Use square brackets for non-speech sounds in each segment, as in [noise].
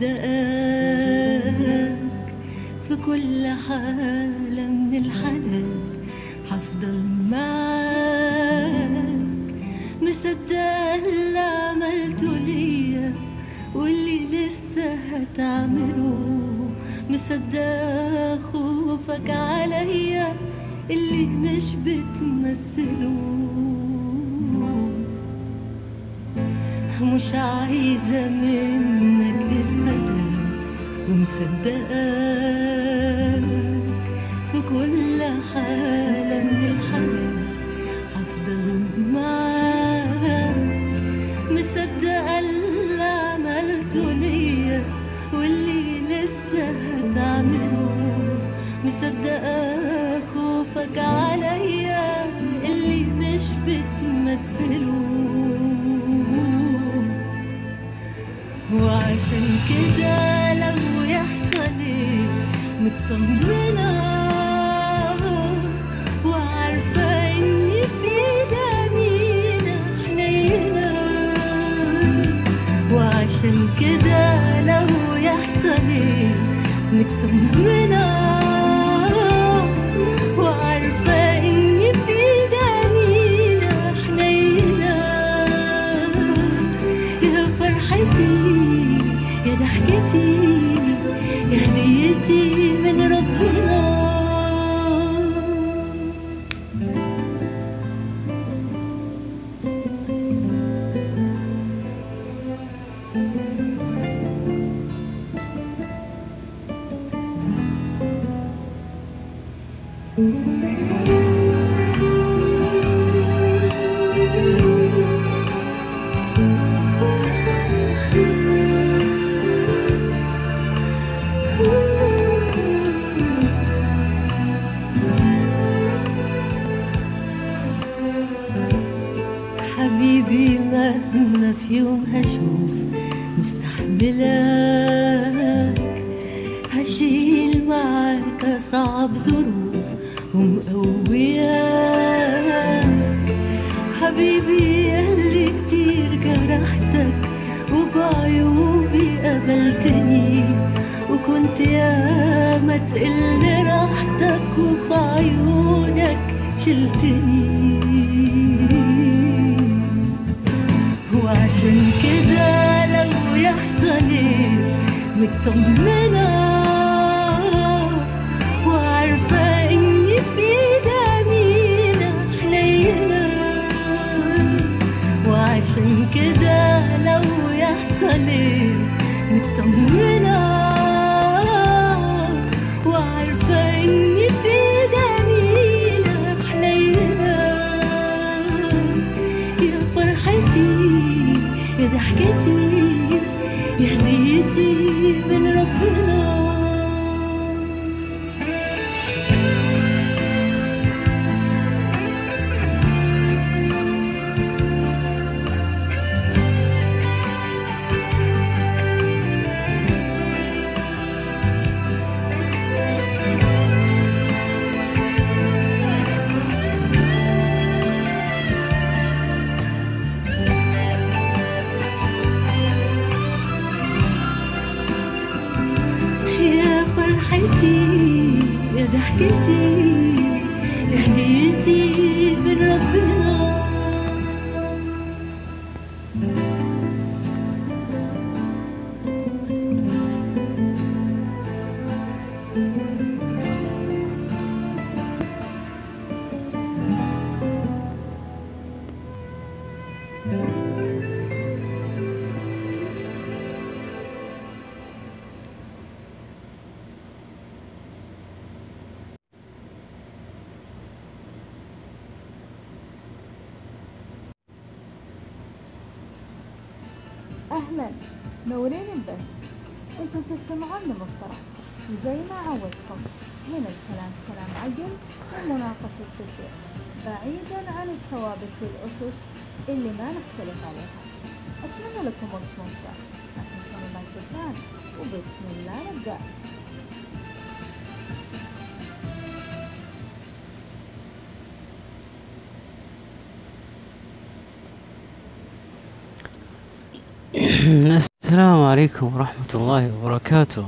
دقاك في كل حال. شلتني. وعشان كده لو يحصل إيه مطمنه عشان كده لو يحصل إيه receive in love. مستمعون لمصطلح وزي ما عودتكم هنا الكلام كلام عقل ومناقشة فكر بعيدا عن الثوابت والأسس اللي ما نختلف عليها. أتمنى لكم وقت ممتع. أتمنى تنسون الميكروفون وبسم الله نبدأ. عليكم ورحمة الله وبركاته.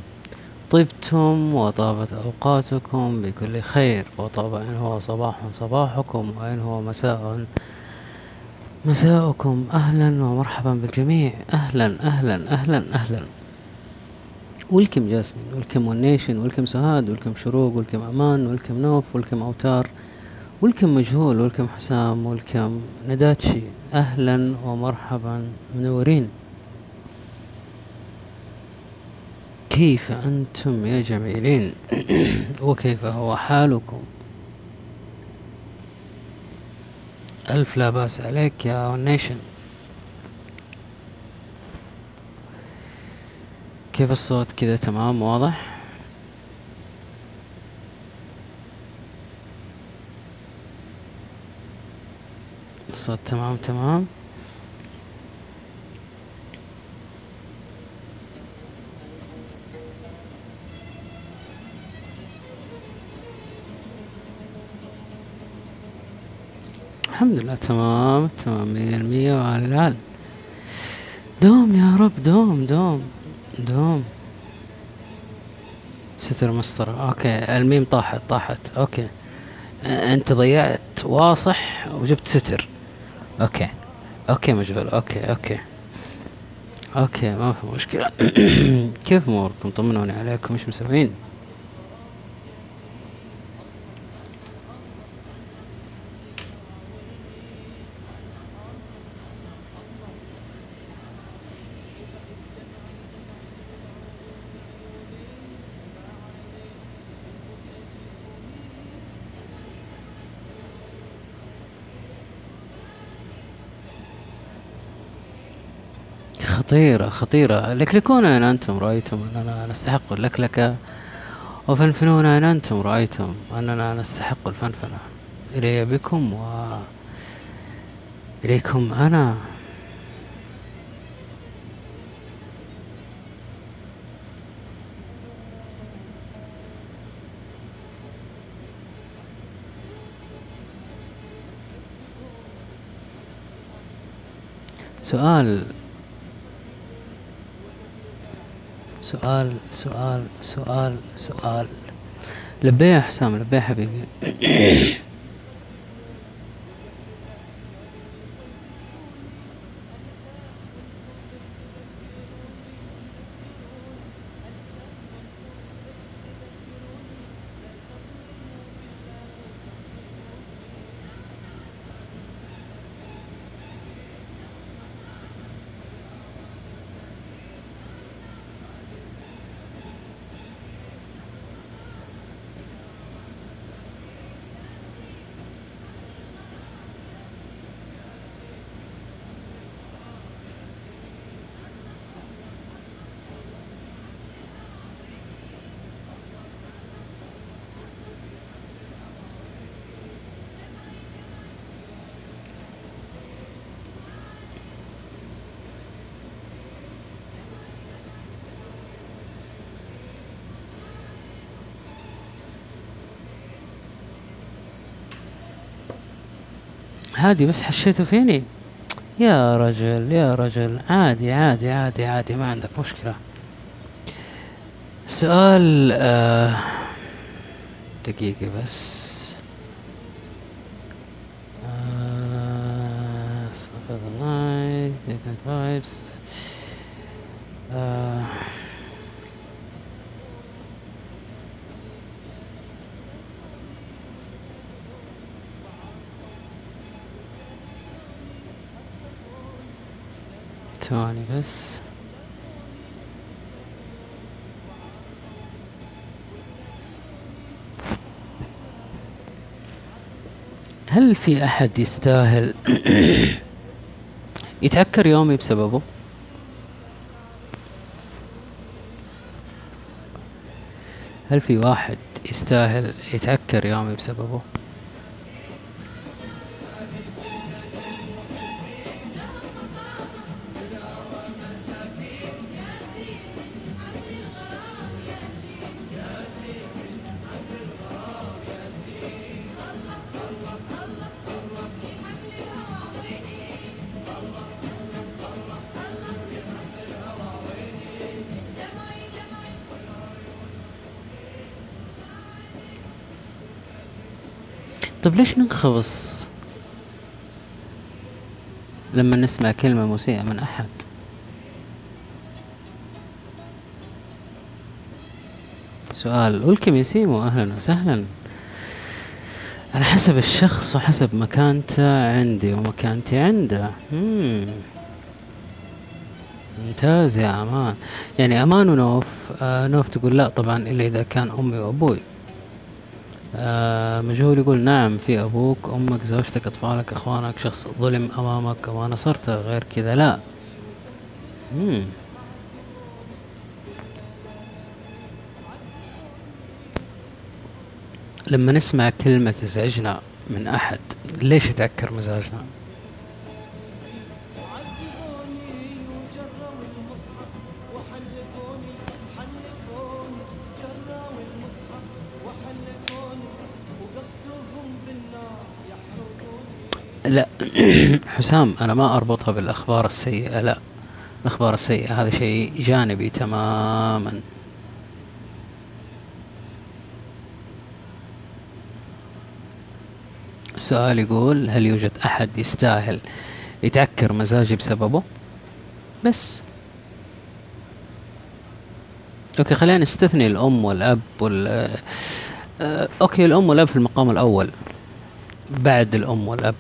طبتم وطابت أوقاتكم بكل خير وطاب إن هو صباح صباحكم وإن هو مساء مساءكم. أهلا ومرحبا بالجميع. أهلا أهلا أهلا أهلا. ولكم جاسمين ولكم ونيشن ولكم سهاد ولكم شروق ولكم أمان ولكم نوف ولكم أوتار ولكم مجهول ولكم حسام ولكم نداتشي أهلا ومرحبا منورين. كيف أنتم يا جميلين؟ [clears throat] وكيف هو حالكم؟ ألف لا بأس عليك يا نيشن. كيف الصوت كذا تمام واضح؟ الصوت تمام تمام. الحمد لله تمام تمام مية المية وعلى العال. دوم يا رب دوم دوم دوم. ستر مسطرة okay الميم طاحت طاحت okay. أنت ضيعت واصح وجبت ستر. okay okay مجهول okay okay. okay ما في مشكلة. [coughs] كيف أموركم؟ طمنوني عليكم إيش مسوين؟ خطيرة خطيرة. لكلكون أين أنتم؟ رأيتم أننا نستحق اللكلكة. وفنفنون أين أنتم؟ رأيتم أننا نستحق الفنفنة. إلي بكم و إليكم أنا. سؤال سؤال سؤال سؤال سؤال. لبيه يا حسام لبيه حبيبي. [coughs] هادي بس حشيته فيني؟ يا رجل يا رجل عادي عادي عادي عادي ما عندك مشكلة. سؤال آه دقيقة بس. بس هل في أحد يستاهل [clears throat] يتعكر يومي بسببه؟ هل في واحد يستاهل يتعكر يومي بسببه؟ ننخبص لما نسمع كلمة مسيئة من أحد. سؤال ولكم يسيمو أهلا وسهلا. على حسب الشخص وحسب مكانته عندي ومكانتي عنده. مم. ممتاز يا أمان. يعني أمان ونوف. آه نوف تقول لا طبعا إلا إذا كان أمي وأبوي. آه مجهول يقول نعم في أبوك أمك زوجتك أطفالك إخوانك شخص ظلم أمامك وما نصرته غير كذا لا مم. لما نسمع كلمة تزعجنا من أحد ليش يتعكر مزاجنا؟ لا. [clears throat] حسام أنا ما أربطها بالأخبار السيئة لا. الأخبار السيئة هذا شيء جانبي تماما. سؤال يقول هل يوجد أحد يستاهل يتعكر مزاجي بسببه؟ بس. أوكي خلينا نستثني الأم والأب وال okay الأم والأب في المقام الأول بعد الأم والأب.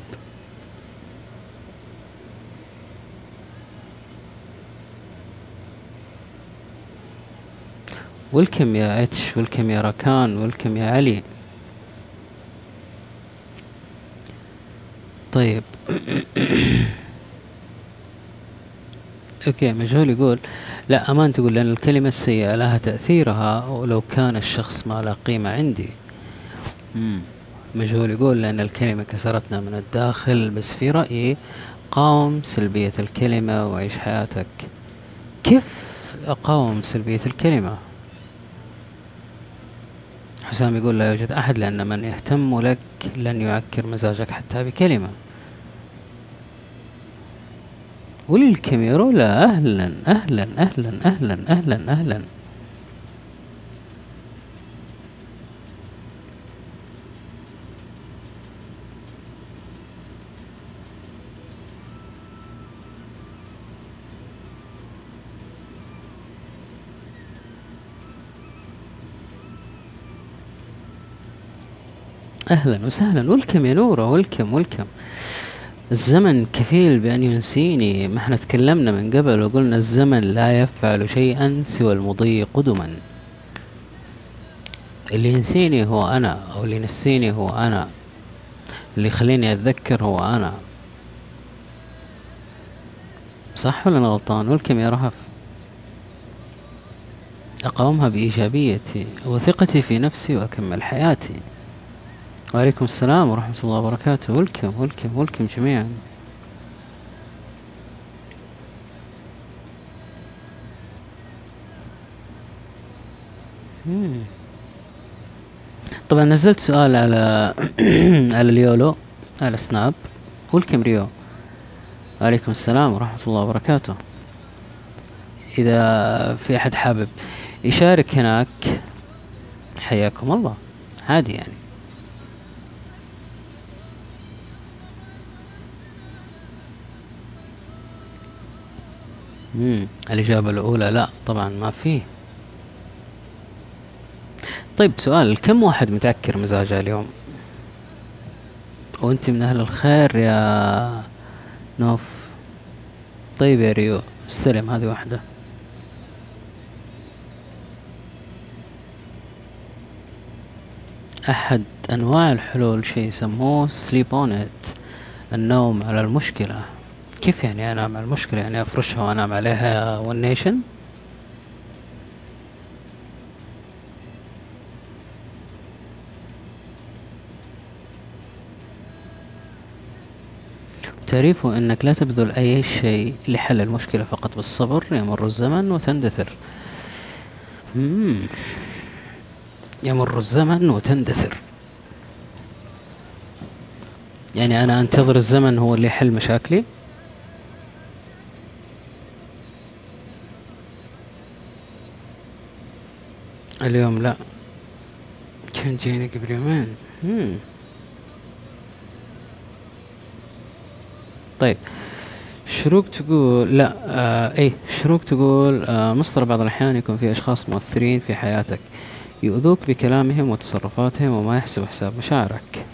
welcome يا H welcome يا راكان welcome يا علي طيب. [coughs] okay مجهول يقول لا أمان تقول لأن الكلمة السيئة لها تأثيرها ولو كان الشخص ما له قيمة عندي. مجهول يقول لأن الكلمة كسرتنا من الداخل بس في رأيي قاوم سلبية الكلمة وعيش حياتك. كيف أقاوم سلبية الكلمة؟ حسام يقول لا يوجد أحد لأن من يهتم لك لن يعكر مزاجك حتى بكلمة. وللكاميرولا أهلا أهلا أهلا أهلا أهلا أهلا. أهلا وسهلا. ولكم يا نورة ولكم ولكم الزمن كفيل بأن ينسيني. ما إحنا تكلمنا من قبل وقلنا الزمن لا يفعل شيئا سوى المضي قدما اللي ينسيني هو أنا أو اللي ينسيني هو أنا. اللي يخليني أتذكر هو أنا. صح ولا أنا غلطان؟ والكم يا رهف. أقاومها بإيجابيتي وثقتي في نفسي وأكمل حياتي. وعليكم السلام ورحمة الله وبركاته. ولكم ولكم ولكم جميعا. مم. طبعا نزلت سؤال على [clears throat] على اليولو على سناب. ولكم ريو. وعليكم السلام ورحمة الله وبركاته. إذا في أحد حابب يشارك هناك حياكم الله. عادي يعني. مم. الإجابة الأولى لا طبعا ما فيه طيب سؤال كم واحد متعكر مزاجه اليوم؟ وأنت من أهل الخير يا نوف. طيب يا ريو استلم هذه واحدة. أحد أنواع الحلول شيء يسموه sleep on النوم على المشكلة. كيف يعني انام على المشكلة يعني أفرشها وانام عليها One Nation تعريفه إنك لا تبذل أي شيء لحل المشكلة فقط بالصبر يمر الزمن وتندثر. مم. يمر الزمن وتندثر. يعني أنا أنتظر الزمن هو اللي يحل مشاكلي؟ اليوم لا. كان جيني قبل يومين. طيب شروق تقول لا آه إيه شروق تقول آه مصدر بعض الأحيان يكون في أشخاص مؤثرين في حياتك يؤذوك بكلامهم وتصرفاتهم وما يحسبوا حساب مشاعرك.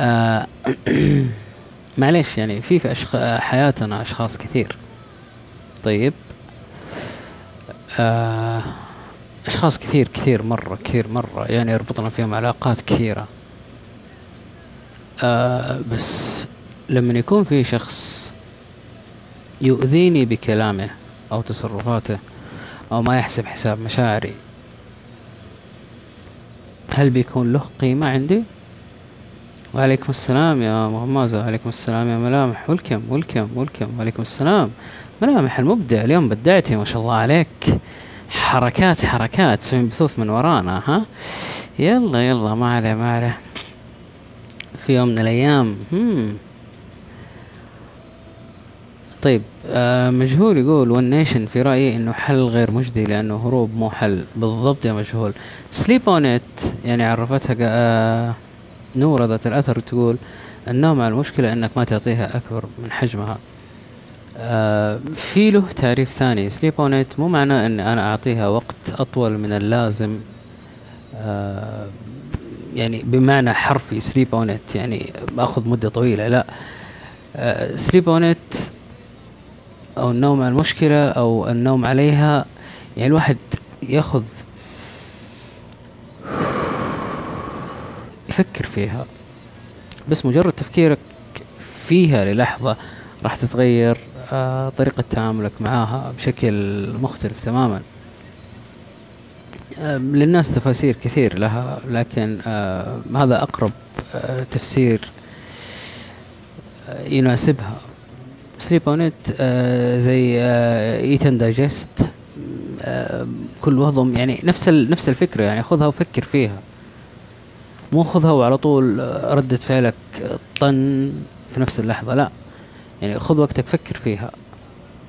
آه [clears throat] معليش يعني في في أشخ... حياتنا أشخاص كثير. طيب. آه أشخاص كثير كثير مره كثير مرة يعني يربطنا فيهم علاقات كثيرة آه بس لما يكون في شخص يؤذيني بكلامه أو تصرفاته أو ما يحسب حساب مشاعري هل بيكون له قيمة عندي؟ وعليكم السلام يا مغمازة وعليكم السلام يا ملامح ولكم ولكم ولكم وعليكم السلام ملامح المبدع اليوم بدعتي ما شاء الله عليك. حركات حركات. تسوين بثوث من ورانا ها؟ يلا يلا ما عليه ما عليه. في يوم من الأيام هم. طيب آه مجهول يقول One Nation في رأيي إنه حل غير مجدي لأنه هروب مو حل. بالضبط يا مجهول. sleep on it يعني عرفتها آه نورة ذات الأثر تقول النوم على المشكلة إنك ما تعطيها أكبر من حجمها. آه في له تعريف ثاني. sleep on it مو معناه إن أنا أعطيها وقت أطول من اللازم. آه يعني بمعنى حرفي sleep on it يعني باخذ مدة طويلة. لا. sleep on it أو النوم على المشكلة أو النوم عليها يعني الواحد يأخذ يفكر فيها. بس مجرد تفكيرك فيها للحظة راح تتغير آه طريقة تعاملك معاها بشكل مختلف تماما. آه للناس تفاسير كثير لها لكن آه هذا أقرب آه تفسير يناسبها. sleep on زي eat and digest كل وهضم يعني نفس نفس الفكرة يعني خذها وفكر فيها. مو خذها وعلى طول ردة فعلك طن في نفس اللحظة لا. يعني خذ وقتك فكر فيها.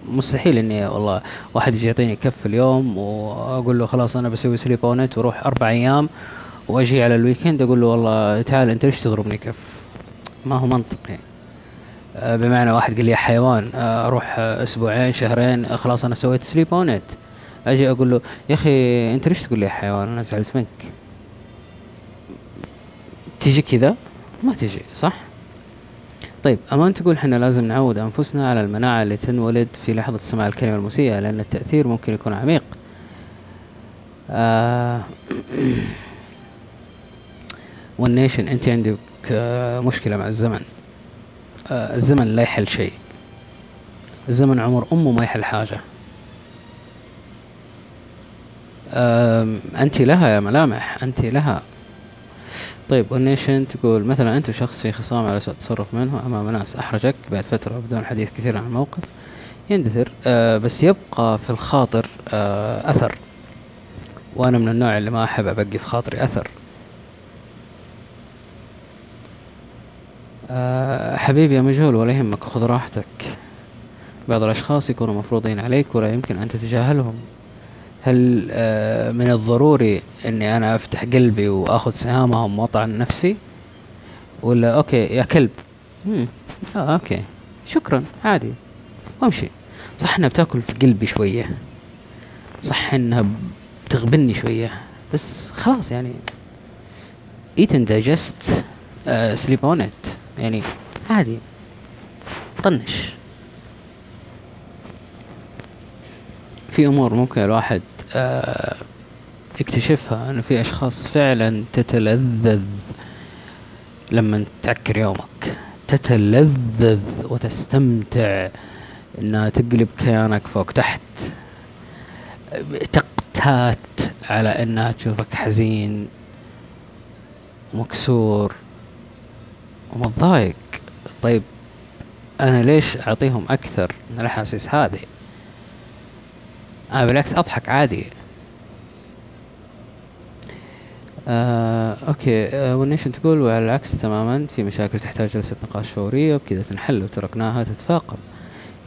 مستحيل إني والله واحد يجي يعطيني كف اليوم وأقول له خلاص أنا بسوي sleep on it وأروح أربع أيام وأجي على ال weekend أقول له والله تعال أنت ليش تضربني كف؟ ما هو منطقي آه، بمعنى واحد قال لي يا حيوان آه، أروح أسبوعين شهرين آه، خلاص أنا سويت sleep on it أجي أقول له يا أخي أنت ليش تقول لي يا حيوان؟ أنا زعلت منك. تيجي كذا؟ ما تيجي صح؟ طيب أمان تقول حنا لازم نعود أنفسنا على المناعة اللي تنولد في لحظة سماع الكلمة المسيئة لأن التأثير ممكن يكون عميق. آه والنيشن أنت عندك مشكلة مع الزمن. آه الزمن لا يحل شيء. الزمن عمر أمه ما يحل حاجة. آه أنت لها يا ملامح أنت لها طيب والنيشن تقول مثلا أنت شخص في خصام على سوء تصرف منه أمام ناس أحرجك بعد فترة بدون حديث كثير عن الموقف. يندثر آه بس يبقى في الخاطر آه أثر. وأنا من النوع اللي ما أحب أبقي في خاطري أثر. آه حبيبي يا مجهول ولا يهمك خذ راحتك. بعض الأشخاص يكونوا مفروضين عليك ولا يمكن أن تتجاهلهم. هل آه من الضروري إني أنا أفتح قلبي وأخذ سهامهم وأطعن نفسي؟ ولا okay يا كلب. مم. آه okay. شكرا. عادي. وامشي. صح إنها بتأكل في قلبي شوية. صح إنها بتغبني شوية. بس خلاص يعني. Eat and digest uh, sleep on it. يعني عادي. طنش. في أمور ممكن الواحد آه يكتشفها إنه في أشخاص فعلا تتلذذ لما تعكر يومك. تتلذذ وتستمتع إنها تقلب كيانك فوق تحت. تقتات على إنها تشوفك حزين مكسور ومتضايق. طيب أنا ليش أعطيهم أكثر؟ من الاحاسيس هذه. أنا بالعكس أضحك عادي. آه، okay. آه، والنيشن تقول وعلى العكس تماما في مشاكل تحتاج جلسة نقاش فورية وبكذا تنحل وتركناها تتفاقم.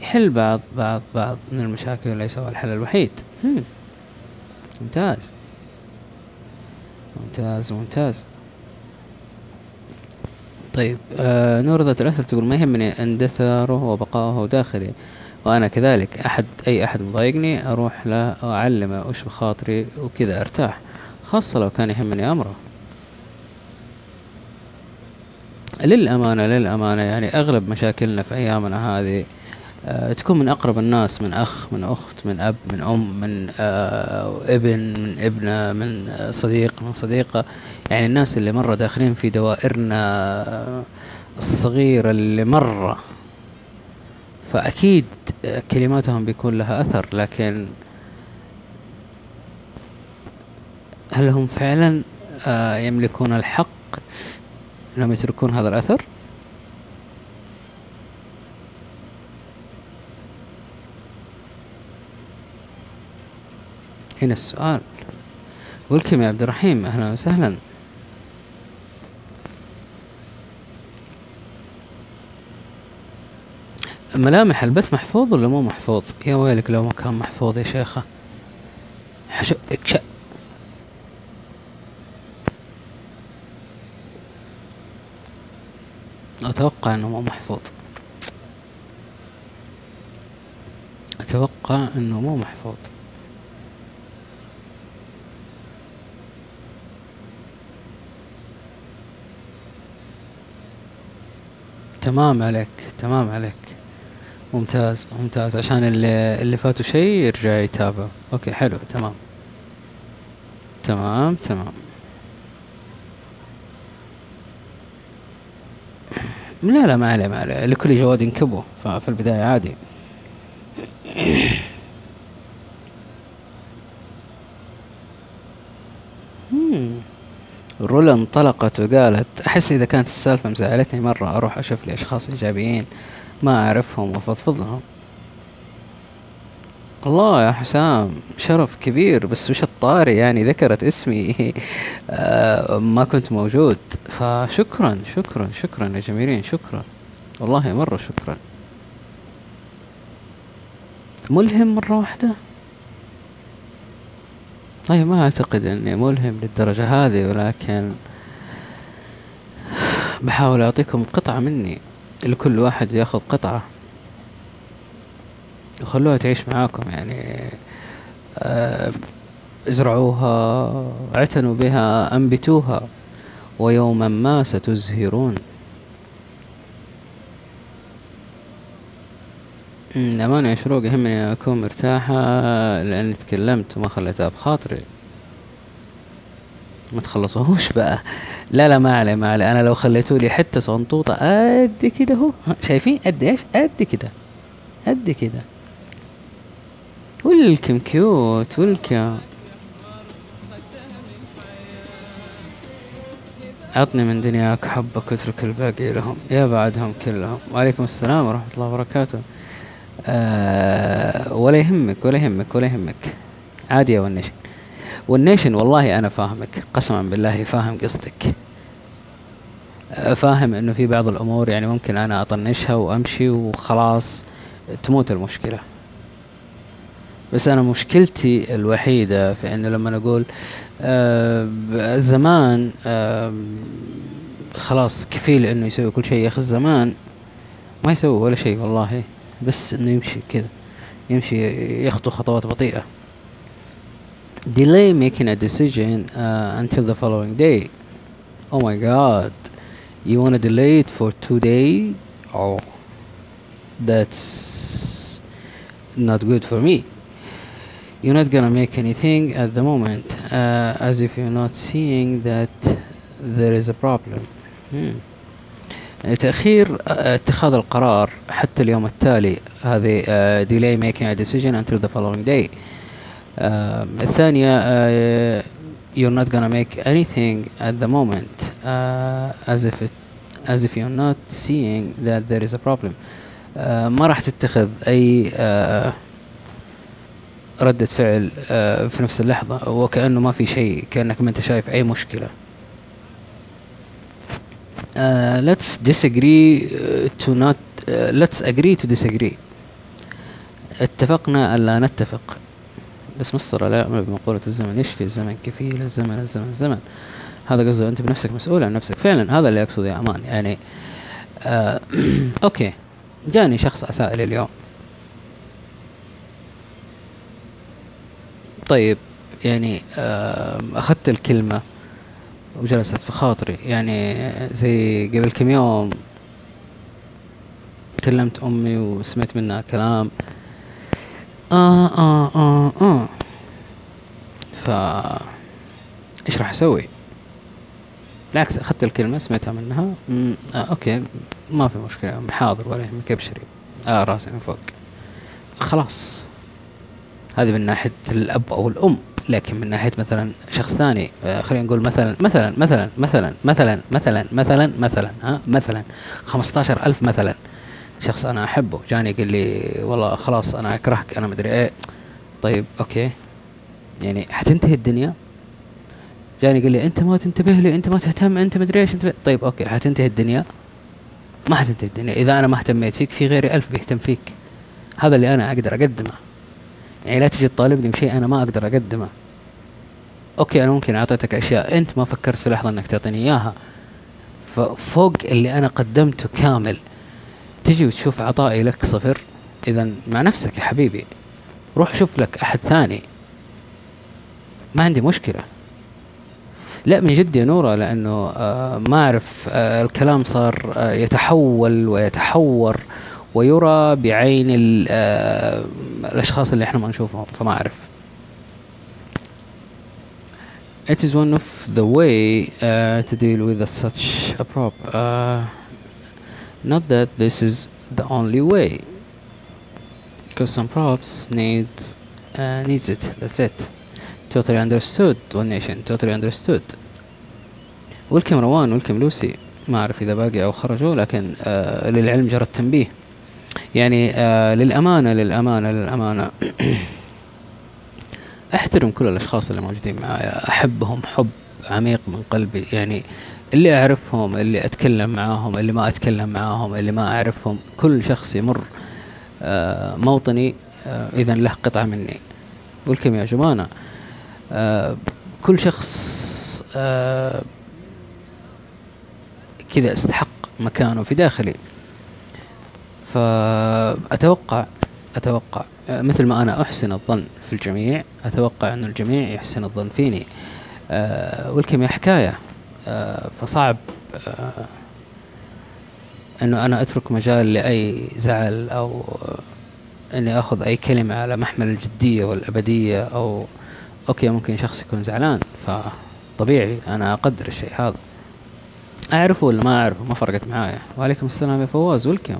يحل بعض بعض بعض من المشاكل وليس هو الحل الوحيد. هم. ممتاز. ممتاز ممتاز. طيب آه نور ذات الأثر تقول ما يهمني أندثاره وبقاؤه داخلي؟ وأنا كذلك أحد أي أحد مضايقني أروح له وأعلمه وش بخاطري وكذا أرتاح خاصة لو كان يهمني أمره. للأمانة للأمانة يعني أغلب مشاكلنا في أيامنا هذه آه، تكون من أقرب الناس من أخ من أخت من أب من أم من آه، ابن من ابنة من صديق من صديقة. يعني الناس اللي مرة داخلين في دوائرنا آه، الصغيرة اللي مرة فأكيد كلماتهم بيكون لها أثر لكن هل هم فعلا آه، يملكون الحق انهم يتركون هذا الأثر؟ هنا السؤال. ولكم يا عبد الرحيم أهلا وسهلا. ملامح البث محفوظ ولا مو محفوظ؟ يا ويلك لو ما كان محفوظ يا شيخة. حشو اكشأ. أتوقع أنه مو محفوظ. أتوقع أنه مو محفوظ. تمام عليك تمام عليك. ممتاز ممتاز. عشان اللي اللي فاتوا شيء يرجع يتابع. أوكي حلو تمام. تمام تمام. لا لا ما عليه ما عليه. لكل جواد كبو ففي البداية عادي. مم. رولا انطلقت وقالت أحس إذا كانت السالفة مزعلتني مرة أروح أشوف لي أشخاص إيجابيين. ما أعرفهم وأفضفض الله يا حسام شرف كبير بس وش الطاري يعني ذكرت اسمي. [laughs] آه، ما كنت موجود. فشكرا شكرا شكرا يا جميلين شكرا. والله مرة شكرا. ملهم مرة واحدة؟ طيب ما أعتقد أني ملهم للدرجة هذه ولكن بحاول أعطيكم قطعة مني. لكل واحد ياخذ قطعة. وخلوها تعيش معاكم يعني آه، ازرعوها اعتنوا بها انبتوها ويوما ما ستزهرون. أمانة يا شروق يهمني أكون مرتاحة لأني تكلمت وما خليتها بخاطري. ما تخلصوهوش بقى. لا لا ما عليه ما عليه. أنا لو خليتوا لي حتة صنطوطة قد كده أهو. شايفين؟ قد إيش؟ قد كده. قد كده. welcome cute welcome عطني من دنياك حبك واترك الباقي لهم. يا بعدهم كلهم. وعليكم السلام ورحمة الله وبركاته. آه ولا يهمك ولا يهمك ولا يهمك. عادي يا والنيشن والنيشن والله أنا فاهمك قسما بالله فاهم قصدك. آه، فاهم إنه في بعض الأمور يعني ممكن أنا أطنشها وأمشي وخلاص تموت المشكلة. بس أنا مشكلتي الوحيدة في إنه لما أقول آه زمان آه خلاص كفيل إنه يسوي كل شيء. يا أخي الزمان ما يسوي ولا شيء والله بس إنه يمشي كذا يمشي يخطو خطوات بطيئة. delay making a decision uh, until the following day oh my god you want to delay it for two days oh that's not good for me you're not gonna make anything at the moment uh, as if you're not seeing that there is a problem hmm. تأخير آه، اتخاذ القرار حتى اليوم التالي هذه آه، delay making a decision until the following day آه، الثانية آه، you're not gonna make anything at the moment uh, as if it as if you're not seeing that there is a problem آه، ما راح تتخذ أي آه، ردة فعل آه، في نفس اللحظة وكأنه ما في شيء كأنك ما أنت شايف أي مشكلة uh, let's disagree uh, to not uh, let's agree to disagree اتفقنا ألا نتفق بس مسطرة لا يعمل بمقولة الزمن. يشفي الزمن كفيل؟ الزمن الزمن الزمن. هذا قصده أنت بنفسك مسؤول عن نفسك. فعلا هذا اللي اقصده يا أمان. يعني آه [clears throat] أوكي. جاني شخص أسائل اليوم. طيب يعني آه أخذت الكلمة وجلست في خاطري. يعني زي قبل كم يوم كلمت أمي وسمعت منها كلام. آه آه آه آه ف إيش راح أسوي؟ بالعكس أخذت الكلمة سمعتها منها. آه أوكي. ما في مشكلة. حاضر ولا يهمك. أبشري. آه راسي من فوق. خلاص. هذه من ناحية الأب أو الأم. لكن من ناحية مثلا شخص ثاني آه خلينا نقول مثلا مثلا مثلا مثلا مثلا مثلا مثلا مثلا ها مثلا. 15000 مثلا. شخص أنا أحبه. جاني قال لي والله خلاص أنا أكرهك أنا مدري إيه. طيب okay. يعني حتنتهي الدنيا؟ جاني قال لي أنت ما تنتبه لي أنت ما تهتم أنت مدري إيش أنت طيب okay حتنتهي الدنيا؟ ما حتنتهي الدنيا. إذا أنا ما اهتميت فيك في غيري ألف بيهتم فيك. هذا اللي أنا أقدر أقدمه. يعني لا تجي تطالبني بشيء أنا ما أقدر أقدمه. okay أنا ممكن أعطيتك أشياء. أنت ما فكرت في لحظة إنك تعطيني إياها. ففوق اللي أنا قدمته كامل. تجي وتشوف عطائي لك صفر اذا مع نفسك يا حبيبي. روح شوف لك أحد ثاني. ما عندي مشكلة. لا من جد يا نورة لأنه آه ما أعرف آه الكلام صار آه يتحول ويتحور ويرى بعين ال- الأشخاص اللي إحنا ما نشوفهم فما أعرف. It is one of the way uh, to deal with such a problem. Uh, not that this is the only way, because some props needs uh, needs it. That's it. Totally understood. One nation. Totally understood. ولكم روان ولكم لوسي ما أعرف إذا باقي أو خرجوا لكن آه للعلم جرى التنبيه يعني آه للأمانة للأمانة للأمانة أحترم كل الأشخاص اللي موجودين معايا أحبهم حب عميق من قلبي يعني اللي أعرفهم اللي أتكلم معاهم اللي ما أتكلم معاهم اللي ما أعرفهم كل شخص يمر آه موطني آه إذا له قطعة مني. ولكم يا جمانة آه كل شخص كذا استحق مكانه في داخلي. فأتوقع أتوقع مثل ما أنا أحسن الظن في الجميع أتوقع أن الجميع يحسن الظن فيني. welcome حكاية. آه، فصعب آه، إنه أنا أترك مجال لأي زعل أو آه، إني أخذ أي كلمة على محمل الجدية والأبدية أو okay ممكن شخص يكون زعلان فطبيعي أنا أقدر الشيء هذا. أعرفه ولا ما أعرفه؟ ما فرقت معايا. وعليكم السلام يا فواز. welcome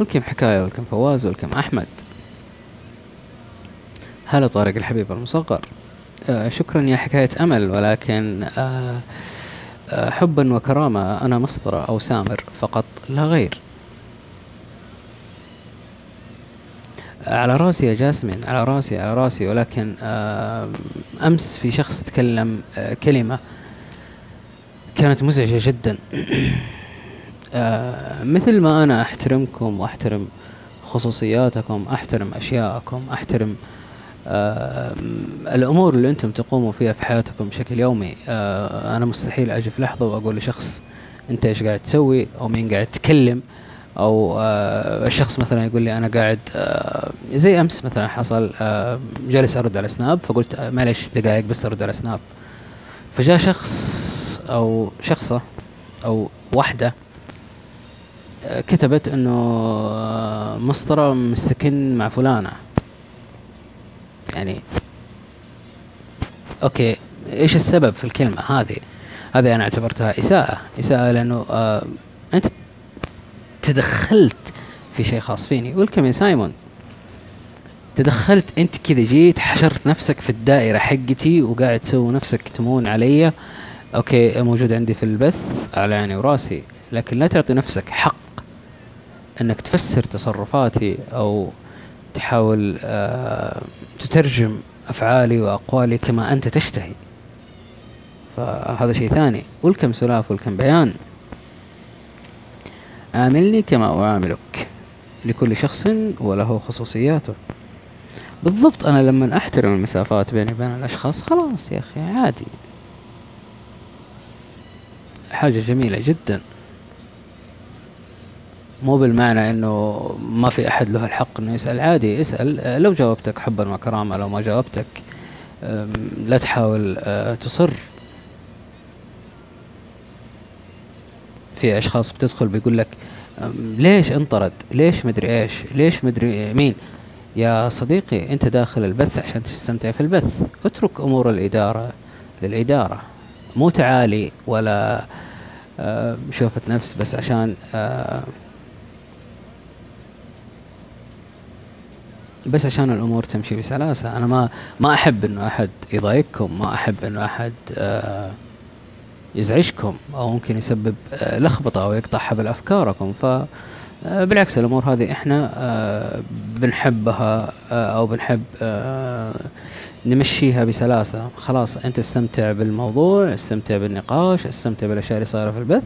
ولكم حكاية. ولكم فواز. ولكم أحمد. هلا طارق الحبيب المصغر. آه شكرا يا حكاية أمل ولكن آه حبا وكرامة أنا مسطرة أو سامر فقط لا غير. على رأسي يا جاسمين على رأسي على رأسي ولكن أمس في شخص تكلم آه كلمة كانت مزعجة جدا. [clears throat] آه مثل ما أنا أحترمكم وأحترم خصوصياتكم أحترم أشياءكم أحترم الأمور اللي أنتم تقوموا فيها في حياتكم بشكل يومي آه أنا مستحيل أجي في لحظة وأقول لشخص أنت إيش قاعد تسوي أو مين قاعد تتكلم أو آه الشخص مثلا يقول لي أنا قاعد آه زي أمس مثلا حصل جالس أرد على سناب فقلت معلش دقائق بس أرد على سناب. فجاء شخص أو شخصة أو واحدة آه، كتبت إنه مسطرة مستكن مع فلانة. يعني. okay إيش السبب في الكلمة هذه؟ هذه أنا اعتبرتها إساءة. إساءة لأنه آه أنت تدخلت في شيء خاص فيني. welcome يا سايمون. تدخلت أنت كذا جيت حشرت نفسك في الدائرة حقتي وقاعد تسوي نفسك تمون علي. okay موجود عندي في البث على عيني وراسي. لكن لا تعطي نفسك حق إنك تفسر تصرفاتي أو تحاول آه تترجم أفعالي وأقوالي كما أنت تشتهي. فهذا شيء ثاني. welcome سلاف welcome بيان. عاملني كما أعاملك لكل شخص وله خصوصياته. بالضبط أنا لما أحترم المسافات بيني وبين الأشخاص خلاص يا أخي عادي. حاجة جميلة جدا. مو بالمعنى إنه ما في أحد له الحق إنه يسأل. عادي اسأل. آه، لو جاوبتك حبا وكرامة لو ما جاوبتك لا تحاول آه، تصر. في أشخاص بتدخل بيقول لك ليش انطرد؟ ليش مدري إيش؟ ليش مدري مين؟ يا صديقي أنت داخل البث عشان تستمتع في البث. اترك أمور الإدارة للإدارة. مو تعالي ولا شوفة نفس بس عشان بس عشان الأمور تمشي بسلاسة أنا ما ما أحب إنه أحد يضايقكم ما أحب إنه أحد آه، يزعجكم أو ممكن يسبب آه، لخبطة أو يقطع حبل أفكاركم. ف آه، بالعكس الأمور هذه إحنا بنحبها أو بنحب نمشيها بسلاسة. خلاص أنت استمتع بالموضوع استمتع بالنقاش استمتع بالأشياء اللي صايرة في البث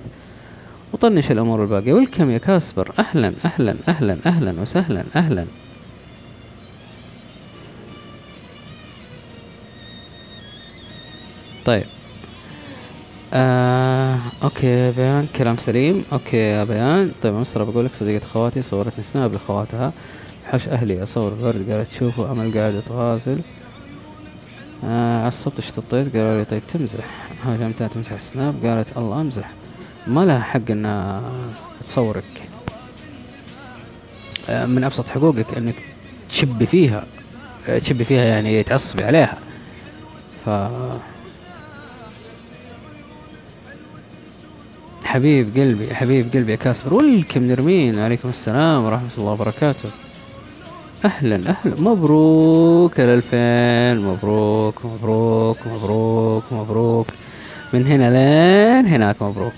وطنش الأمور الباقية. welcome يا كاسبر أهلا أهلا أهلا أهلا وسهلا أهلا. طيب. آه، okay يا بيان كلام سليم. okay يا بيان. طيب مصر بقول لك صديقة خواتي صورتني سناب لخواتها حش أهلي أصور الورد قالت شوفوا امل قاعدة تغازل آه عصبت اشتطيت قالوا لي طيب تمزح. هاجمتها تمسح السناب قالت الله أمزح. ما لها حق إنها تصورك. آه من أبسط حقوقك إنك تشبي فيها. آه، تشبي فيها يعني تعصبي عليها. ف حبيب قلبي حبيب قلبي يا كاسبر ولكم نرمين. عليكم السلام ورحمة الله وبركاته. أهلا أهلا. مبروك الألفين. مبروك مبروك مبروك مبروك. من هنا لين هناك مبروك.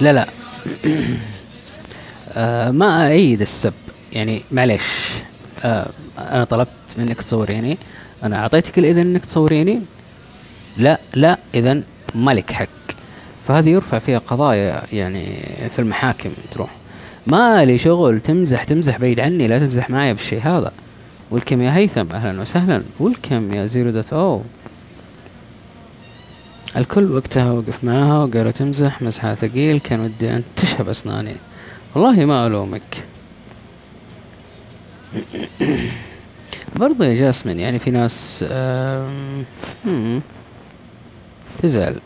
لا لا. [clears throat] آه ما أأيد السب. يعني معليش. آه أنا طلبت منك تصوريني. أنا أعطيتك الإذن إنك تصوريني. لا لا إذا مالك حق. فهذه يرفع فيها قضايا يعني في المحاكم تروح. ما لي شغل تمزح تمزح بعيد عني لا تمزح معي بالشيء هذا. ولكم يا هيثم؟ أهلا وسهلا. ولكم يا زيرو دوت أو؟ الكل وقتها وقف معاها وقالوا تمزح مزحها ثقيل. كان ودي أن تشهب أسناني. والله ما ألومك. برضو يا جاسمين يعني في ناس تزعل.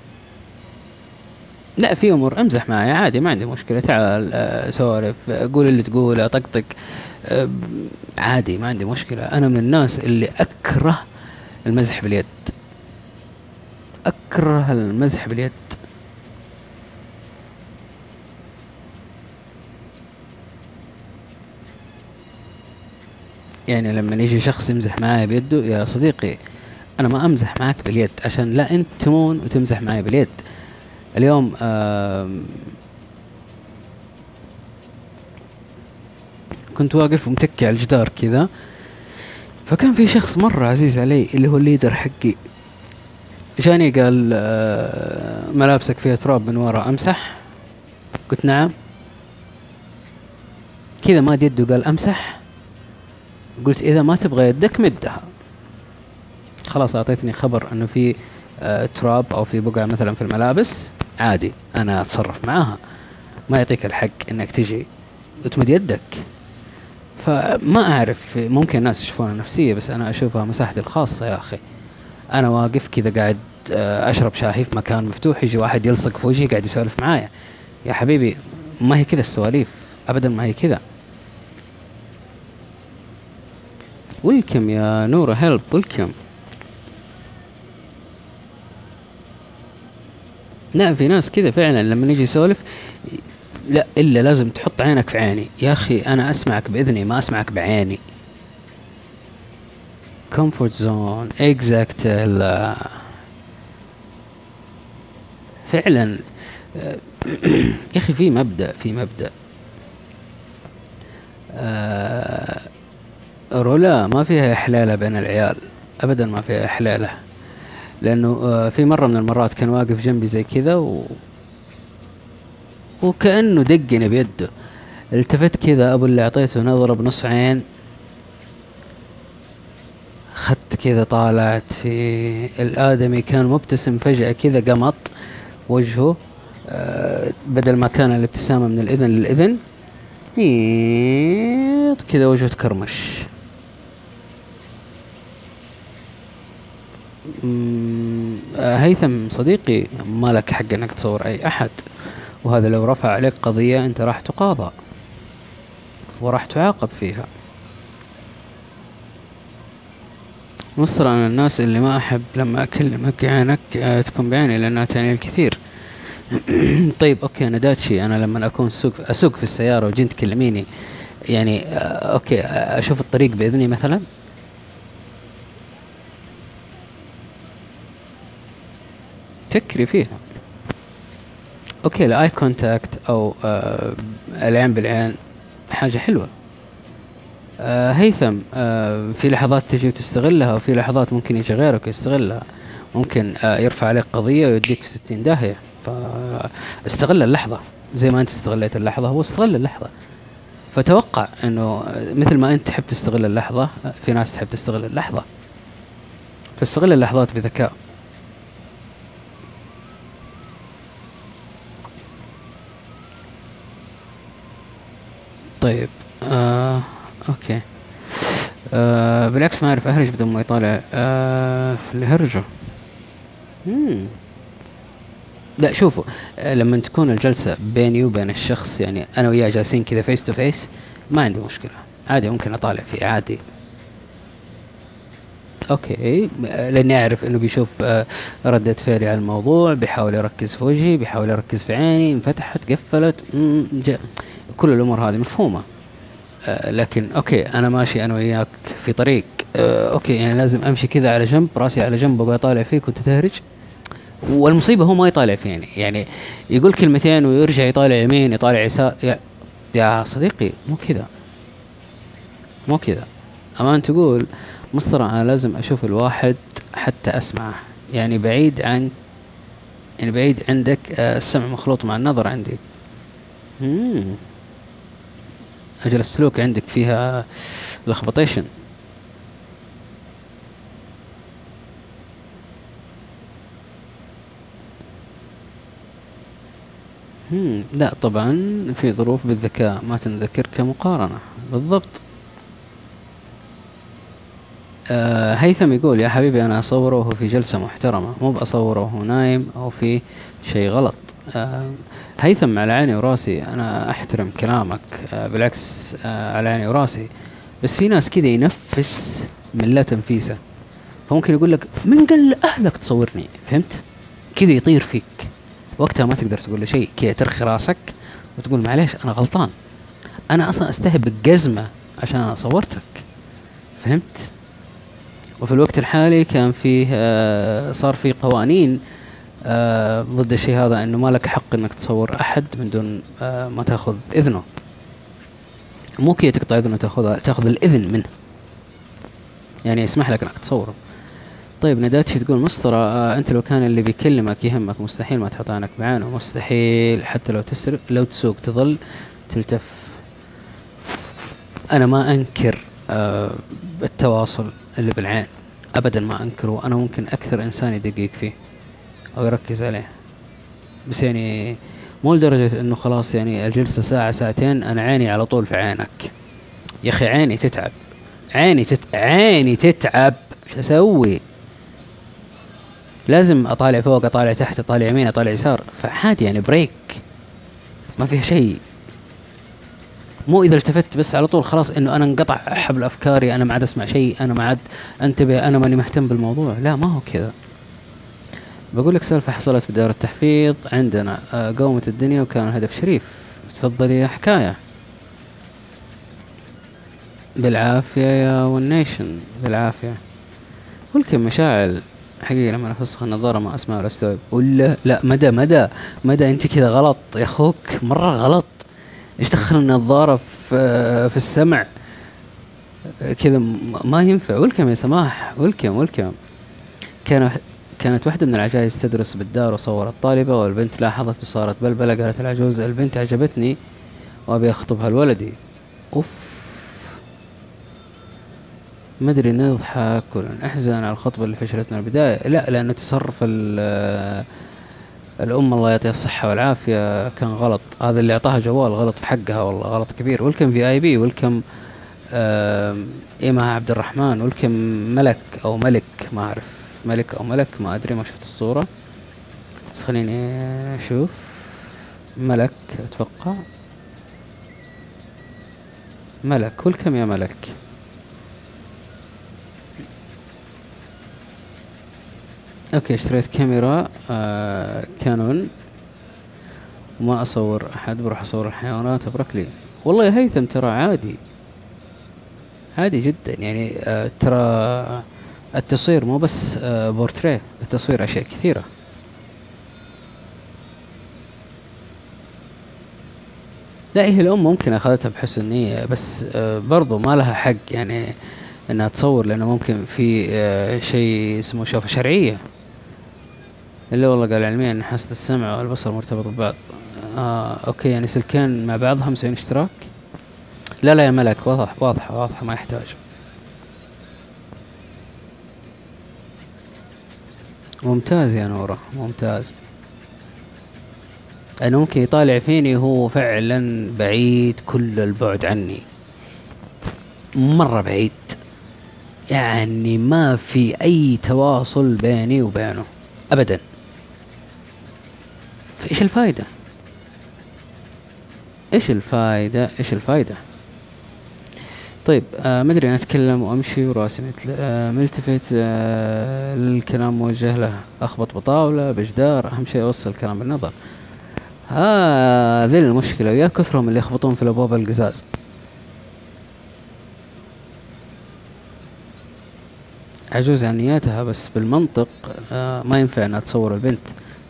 لا في أمور امزح معي عادي ما عندي مشكلة. تعال آه، سولف آه، قول اللي تقوله طقطق عادي ما عندي مشكلة. أنا من الناس اللي أكره المزح باليد. أكره المزح باليد. يعني لما يجي شخص يمزح معايا بيده يا صديقي أنا ما أمزح معك باليد عشان لا أنت تمون وتمزح معي باليد. اليوم كنت واقف ومتكي على الجدار كذا فكان في شخص مرة عزيز علي اللي هو الليدر حقي. جاني قال آه، ملابسك فيها تراب من ورا أمسح؟ قلت نعم. كذا ماد يده قال أمسح؟ قلت إذا ما تبغى يدك مدها. خلاص أعطيتني خبر إنه في آه، تراب أو في بقعة مثلا في الملابس. عادي أنا أتصرف معاها ما يعطيك الحق إنك تجي وتمد يدك. فما أعرف ممكن الناس يشوفونها نفسية بس أنا أشوفها مساحتي الخاصة يا أخي. أنا واقف كذا قاعد آه، أشرب شاهي في مكان مفتوح يجي واحد يلصق في وجهي قاعد يسولف معايا. يا حبيبي ما هي كذا السواليف؟ ابدا ما هي كذا. welcome يا نورة. help welcome لا في ناس كذا فعلا لما نيجي يسولف لا إلا لازم تحط عينك في عيني. يا أخي أنا أسمعك بإذني ما أسمعك بعيني. comfort zone exact فعلا يا أخي في مبدأ في مبدأ. آه، رولا ما فيها إحلالة بين العيال ابدا ما فيها إحلالة. لأنه آه، في مرة من المرات كان واقف جنبي زي كذا و وكأنه دقني بيده. التفت كذا أبو اللي أعطيته نظرة بنص عين. خدت كذا طالعت في الآدمي كان مبتسم فجأة كذا قمط وجهه. آه، بدل ما كان الابتسامة من الإذن للإذن كذا وجهه تكرمش. هيثم صديقي ما لك حق أنك تصور أي أحد. وهذا لو رفع عليك قضية أنت راح تقاضى. وراح تعاقب فيها. مصر أنا الناس اللي ما أحب لما أكلمك عينك آه، تكون بعيني لأنها تعني الكثير. [clears throat] طيب okay أنا داتشي. أنا لما أكون سوق أسوق في السيارة وجيت تكلميني يعني آه، okay آه، أشوف الطريق بإذني مثلا؟ فكري فيها. okay ال eye contact أو آه العين بالعين حاجة حلوة. آه هيثم آه في لحظات تجي وتستغلها وفي لحظات ممكن يجي غيرك يستغلها. ممكن آه يرفع عليك قضية ويوديك في ستين داهية. فاستغل اللحظة. زي ما أنت استغليت اللحظة هو استغل اللحظة. فتوقع إنه مثل ما أنت تحب تستغل اللحظة في ناس تحب تستغل اللحظة. فاستغل اللحظات بذكاء. طيب. آه okay. آه بالعكس ما أعرف أهرج بدون ما يطالع. آه في الهرجة. مم. لا شوفوا آه لما تكون الجلسة بيني وبين الشخص يعني أنا وياه جالسين كذا face to face ما عندي مشكلة. عادي ممكن أطالع فيه عادي. okay. آه، لأني أعرف إنه بيشوف آه، ردة فعلي على الموضوع بيحاول يركز في وجهي بيحاول يركز في عيني انفتحت قفلت كل الأمور هذه مفهومة. آه، لكن okay أنا ماشي أنا وياك في طريق. okay يعني لازم أمشي كذا على جنب راسي على جنب وأبغى أطالع فيك وأنت تهرج. والمصيبة هو ما يطالع فيني. يعني يقول كلمتين ويرجع يطالع يمين يطالع يسار. يا, يا صديقي مو كذا. مو كذا. أمان تقول مسطرة أنا لازم أشوف الواحد حتى أسمعه. يعني بعيد عن يعني بعيد عندك آه، السمع مخلوط مع النظر عندي. مم. أجل السلوك عندك فيها لخبطيشن. لا طبعا في ظروف بالذكاء ما تنذكر كمقارنة بالضبط. آه هيثم يقول يا حبيبي أنا أصوره وهو في جلسة محترمة مو بأصوره وهو نايم أو في شيء غلط. آه هيثم على عيني وراسي أنا أحترم كلامك آه بالعكس على عيني وراسي بس في ناس كذا ينفس من لا تنفيسه. فممكن يقول لك من قال لأهلك تصورني؟ فهمت؟ كذا يطير فيك. وقتها ما تقدر تقول له شيء كذا ترخي راسك وتقول معليش أنا غلطان أنا أصلا استهب بالجزمه عشان أنا صورتك. فهمت؟ وفي الوقت الحالي كان فيه آه صار في قوانين آه ضد الشيء هذا إنه ما لك حق إنك تصور أحد من دون آه ما تأخذ إذنه. مو كذا تقطع إذنه تاخذ تأخذ الإذن منه. يعني يسمح لك إنك تصوره. طيب نداتشي تقول مسطرة أنت لو كان اللي بيكلمك يهمك مستحيل ما تحط عينك بعينه مستحيل حتى لو تسرق لو تسوق تظل تلتف. أنا ما أنكر التواصل. اللي بالعين. ابدا ما أنكره. أنا ممكن أكثر إنسان يدقق فيه أو يركز عليه. بس يعني مو لدرجة إنه خلاص يعني الجلسة ساعة ساعتين أنا عيني على طول في عينك. يا أخي عيني تتعب. عيني تت... عيني تتعب. شو أسوي؟ لازم أطالع فوق أطالع تحت أطالع يمين أطالع يسار. فعادي يعني بريك ما فيها شيء. مو إذا التفت بس على طول خلاص إنه أنا انقطع حبل أفكاري أنا ما عاد أسمع شيء أنا ما عاد أنتبه أنا ماني مهتم بالموضوع. لا ما هو كذا. بقول لك سالفة حصلت في دار التحفيظ عندنا. آه، قومت الدنيا وكان الهدف شريف. تفضلي يا حكاية. بالعافية يا والنيشن. بالعافية. ولكن مشاعل. حقيقة لما أفسخ النظارة ما أسمع ولا أستوعب. ولا لا مدى مدى مدى. أنت كذا غلط يا أخوك. مرة غلط. إيش دخل النظارة في في السمع؟ كذا ما ينفع. ولكم يا سماح ولكم ولكم كان كانت واحدة من العجائز تدرس بالدار وصورت طالبة والبنت لاحظت وصارت بلبلة قالت العجوز البنت عجبتني وأبي أخطبها لولدي. أوف. ما أدري نضحك ولا نحزن على الخطبة اللي فشلتنا البداية. لا لأنه تصرف الأم الله يعطيها الصحة والعافية. كان غلط. هذا اللي أعطاها جوال غلط في حقها والله غلط كبير. ولكم في اي بي ولكم آم، إيما عبد الرحمن ولكم ملك أو ملك ما أعرف ملك أو ملك ما أدري ما شفت الصورة. بس خليني أشوف. ملك أتوقع. ملك ولكم يا ملك. أوكي اشتريت كاميرا آه كانون. وما أصور أحد بروح أصور الحيوانات أبرك لي. والله يا هيثم ترى عادي. عادي جدا يعني آه ترى التصوير مو بس آه بورتريه التصوير أشياء كثيرة. لا هي الأم ممكن أخذتها بحسن نيه بس آه برضو ما لها حق يعني إنها تصور لأنه ممكن في آه شيء اسمه شوفة شرعية. اللي والله قال علميا إن حاسة السمع والبصر مرتبط ببعض. آه أوكي يعني سلكين مع بعضهم مسوين اشتراك؟ لا لا يا ملك واضح واضحة واضحة ما يحتاج. ممتاز يا نورة ممتاز. أنا ممكن يطالع فيني هو فعلا بعيد كل البعد عني. مرة بعيد. يعني ما في أي تواصل بيني وبينه. أبدا. فإيش الفايدة؟ إيش الفايدة؟ إيش الفايدة؟ طيب آه ما أدري أنا أتكلم وأمشي وراسي. مثل آه ملتفت آه للكلام موجه له أخبط بطاولة بجدار أهم شيء أوصل الكلام بالنظر هذه المشكلة ويا كثرهم اللي يخبطون في الابواب القزاز. عجوز عن نياتها بس بالمنطق آه ما ينفع انها تصور البنت.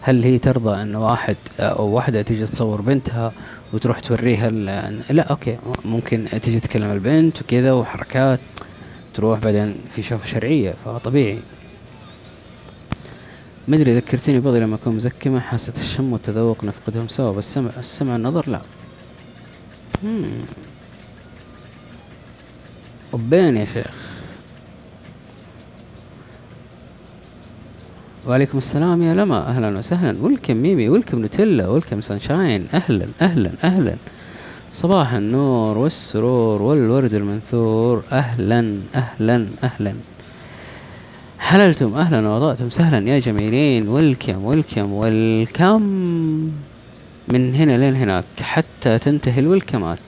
هل هي ترضى أن واحد أو واحدة تيجي تصور بنتها وتروح توريها لا أوكي ممكن تيجي تكلم البنت وكذا وحركات تروح بعدين في شوفة شرعية فطبيعي ما أدري ذكرتني بغي لما أكون مزكمة حاسة الشم والتذوق نفقدهم سوا بس السمع السمع النظر لا. مم. وبين يا شيخ. وعليكم السلام يا لما. أهلا وسهلا. ولكم ميمي ولكم نوتيلا ولكم سانشاين. أهلا أهلا أهلا. صباح النور والسرور والورد المنثور. أهلا أهلا أهلا. حللتم أهلا وضعتم سهلا يا جميلين. ولكم ولكم ولكم من هنا لين هناك حتى تنتهي الولكمات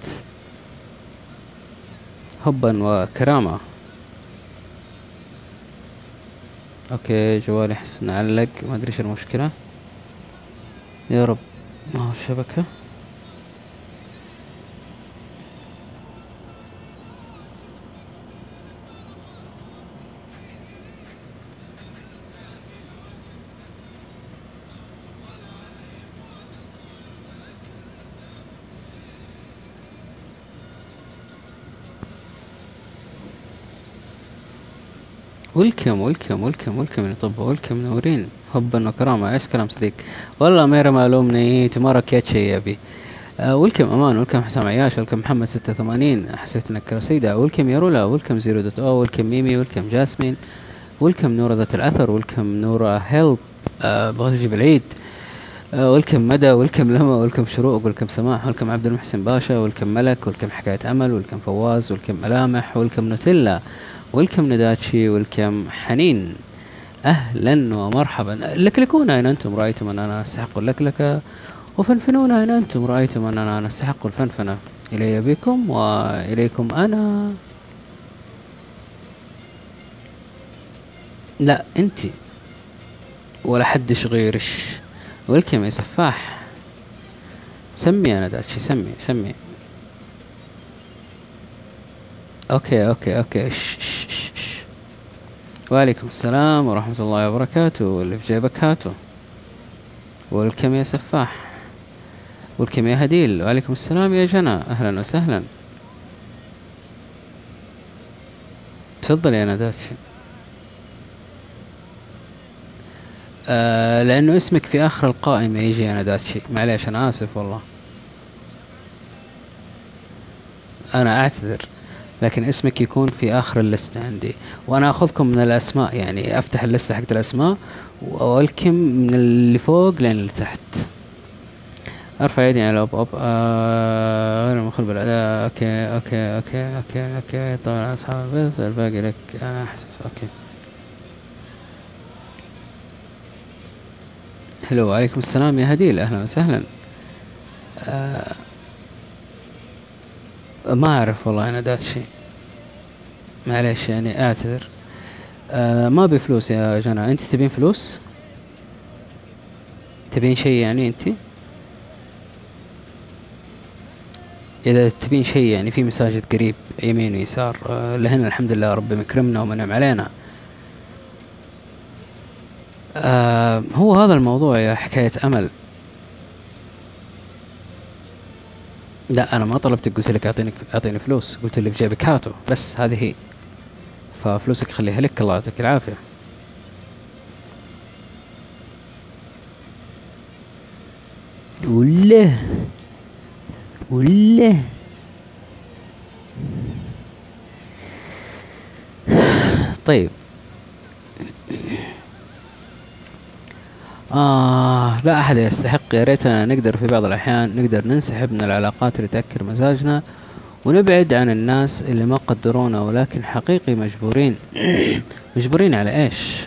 حبا وكرامة. أوكي جوالي احس انه علق ما أدري إيش المشكلة. يا رب ما هو الشبكة ولكم ولكم ولكم ولكم يا طب ولكم منورين حبا وكرامة إيش كلام صديق؟ والله ميرا معلومني تمارا كيتشي يا آه ولكم أمان. ولكم حسام عياش ولكم محمد ستة ثمانين حسيت إنك رصيدة. ولكم يا رولا. ولكم زيرو دوت أو. ولكم ميمي ولكم جاسمين. ولكم نورة ذات الأثر. ولكم نورة هيلب آه بغيت أجيب العيد. آه ولكم مدى. ولكم لما ولكم شروق. ولكم سماح. ولكم عبد المحسن باشا. ولكم ملك. ولكم حكاية أمل. ولكم فواز. ولكم ملامح. ولكم نوتيلا. ولكم نداتشي ولكم حنين. أهلا ومرحبا. لكلكونا إن أنتم رأيتم أننا نستحق اللكلكة وفنفنونا إن أنتم رأيتم أننا نستحق الفنفنة. إلي بكم وإليكم أنا. لا أنت. ولا حدش غيرش. ولكم يا سفاح. سمي يا نداتشي سمي سمي. okay okay okay. وعليكم السلام ورحمة الله وبركاته. واللي في جيبك هاته welcome يا سفاح. welcome يا هديل. وعليكم السلام يا جنى. أهلا وسهلا. تفضل يا نداتشي آه لأنه اسمك في آخر القائمة يجي نداتشي معليش أنا آسف والله. أنا أعتذر. لكن اسمك يكون في آخر اللستة عندي. وأنا أخذكم من الأسماء يعني أفتح اللستة حقت الأسماء وأ welcome من اللي فوق لين اللي تحت. أرفع يدي على اوب آه غير مخل بالاداء okay okay okay okay okay طبعا أصحاب البث الباقي لك. آه احسس okay. hello عليكم السلام يا هديل. أهلا وسهلا. آه ما أعرف والله أنا دات شيء. معليش يعني أعتذر. آه ما بفلوس يا جنى. أنت تبين فلوس؟ تبين شيء يعني أنت؟ إذا تبين شيء يعني في مساجد قريب يمين ويسار آه لهنا الحمد لله ربي مكرمنا ومنعم علينا. آه هو هذا الموضوع يا حكاية أمل. لا أنا ما طلبتك قلت لك أعطيني أعطيني فلوس. قلت لك جيبك هاتو بس هذه هي. ففلوسك خليها لك. الله يعطيك العافية. ولا ولا. طيب. آه لا أحد يستحق. يا ريتنا نقدر في بعض الأحيان نقدر ننسحب من العلاقات اللي تأكل مزاجنا ونبعد عن الناس اللي ما قدرونا ولكن حقيقي مجبورين. [clears throat] مجبورين على إيش؟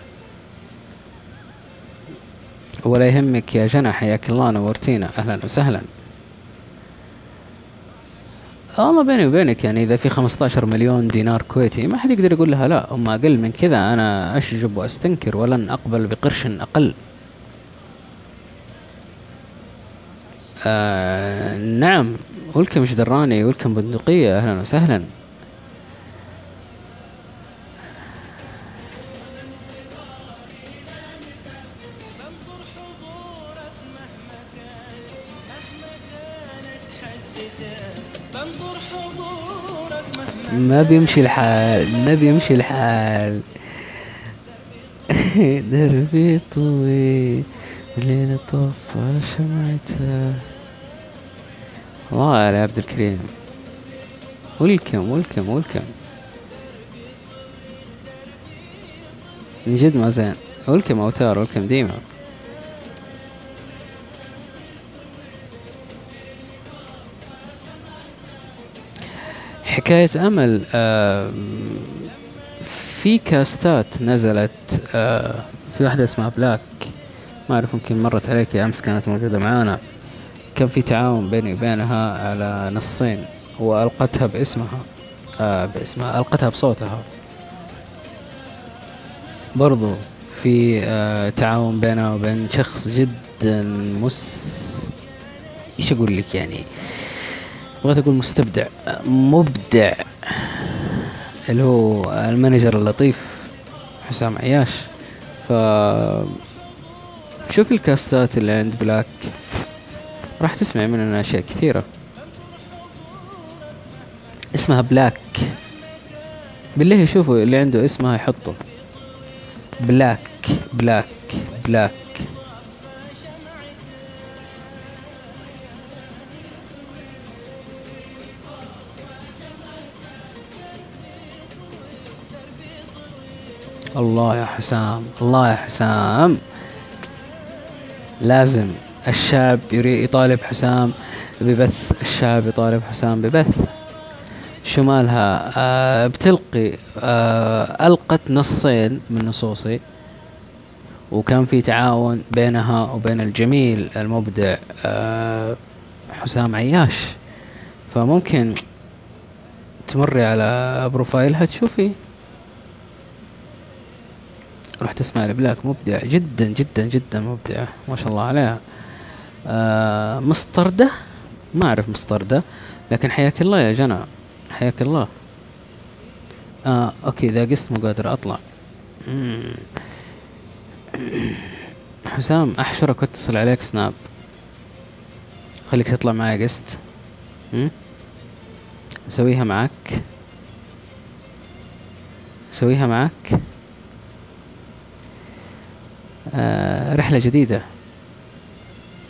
ولا يهمك يا جنى حياك الله نورتينا أهلا وسهلا. والله بيني وبينك يعني إذا في 15 مليون دينار كويتي ما حد يقدر يقول لها لا. أما أقل من كذا أنا أشجب وأستنكر ولن أقبل بقرش أقل. آه نعم. ولكم إيش دراني ولكم بندقية. أهلا وسهلا. ما بيمشي الحال ما بيمشي الحال. [laughs] دربي طويل ليلة طفى شمعتها. الله يا عبد الكريم. ولكم ولكم ولكم من جد ما زين. ولكم أوتار ولكم ديما. حكاية أمل في كاستات نزلت آه في واحدة اسمها بلاك. ما أعرف يمكن مرت عليك أمس كانت موجودة معانا. كان في تعاون بيني وبينها على نصين وألقتها باسمها آه باسمها ألقتها بصوتها. برضو في آه تعاون بينها وبين شخص جدا مس إيش أقول لك يعني؟ بغيت أقول مستبدع مبدع. اللي هو ال manager اللطيف حسام عياش. ف شوف الكاستات اللي عند بلاك. راح تسمع مننا أشياء كثيرة. اسمها بلاك بالله يشوفوا اللي عنده اسمها يحطه. بلاك بلاك بلاك الله يا حسام الله يا حسام. لازم. الشعب يري يطالب حسام ببث الشعب يطالب حسام ببث. شمالها آه بتلقي آه ألقت نصين من نصوصي وكان في تعاون بينها وبين الجميل المبدع آه حسام عياش. فممكن تمري على بروفايلها تشوفي. روح تسمع البلاك مبدع جدا جدا جدا مبدعة ما شاء الله عليها. آه ما أعرف مستردة لكن حياك الله يا جنى حياك الله. آه أوكي إذا قست مو قادر أطلع. [clears throat] حسام أحشرك واتصل عليك سناب. خليك تطلع معي قست. أسويها معك أسويها معك آه، رحلة جديدة.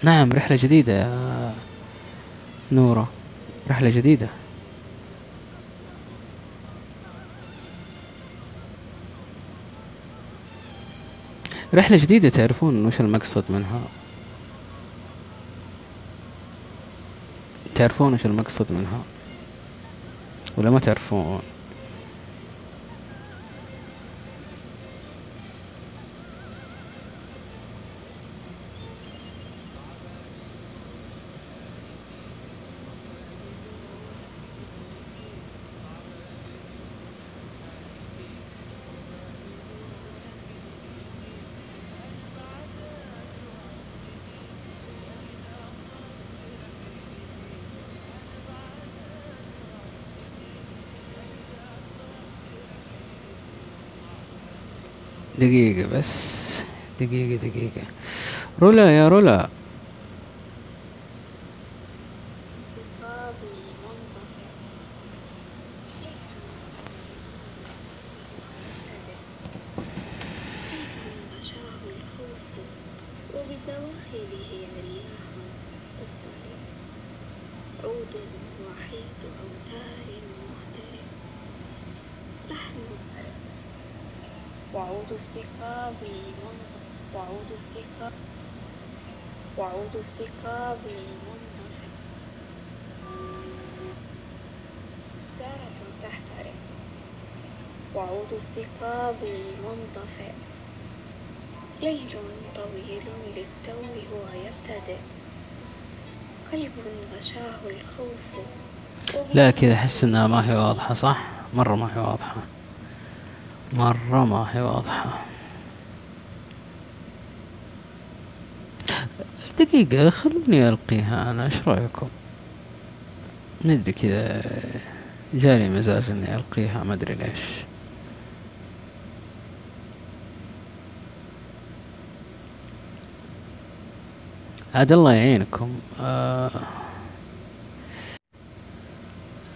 نعم رحلة جديدة يا نورة. رحلة جديدة. رحلة جديدة تعرفون وش المقصد منها؟ تعرفون وش المقصد منها؟ ولا ما تعرفون؟ دقيقة بس. دقيقة دقيقة. رولا يا رولا عود وحيد أوتار مخترق لحن وعود الثقاب المنطق وعود الثقاب وعود الثقاب المنطفئ جارة تحترق وعود الثقاب المنطفئ ليل طويل للتو هو يبتدئ. قلب غشاه الخوف. لا كذا أحس إنها ما هي واضحة صح؟ مرة ما هي واضحة. مرة ما هي واضحة. دقيقة خلوني ألقيها أنا إيش رأيكم؟ ندري كذا جاني مزاج إني ألقيها ما أدري ليش. عاد الله يعينكم. آه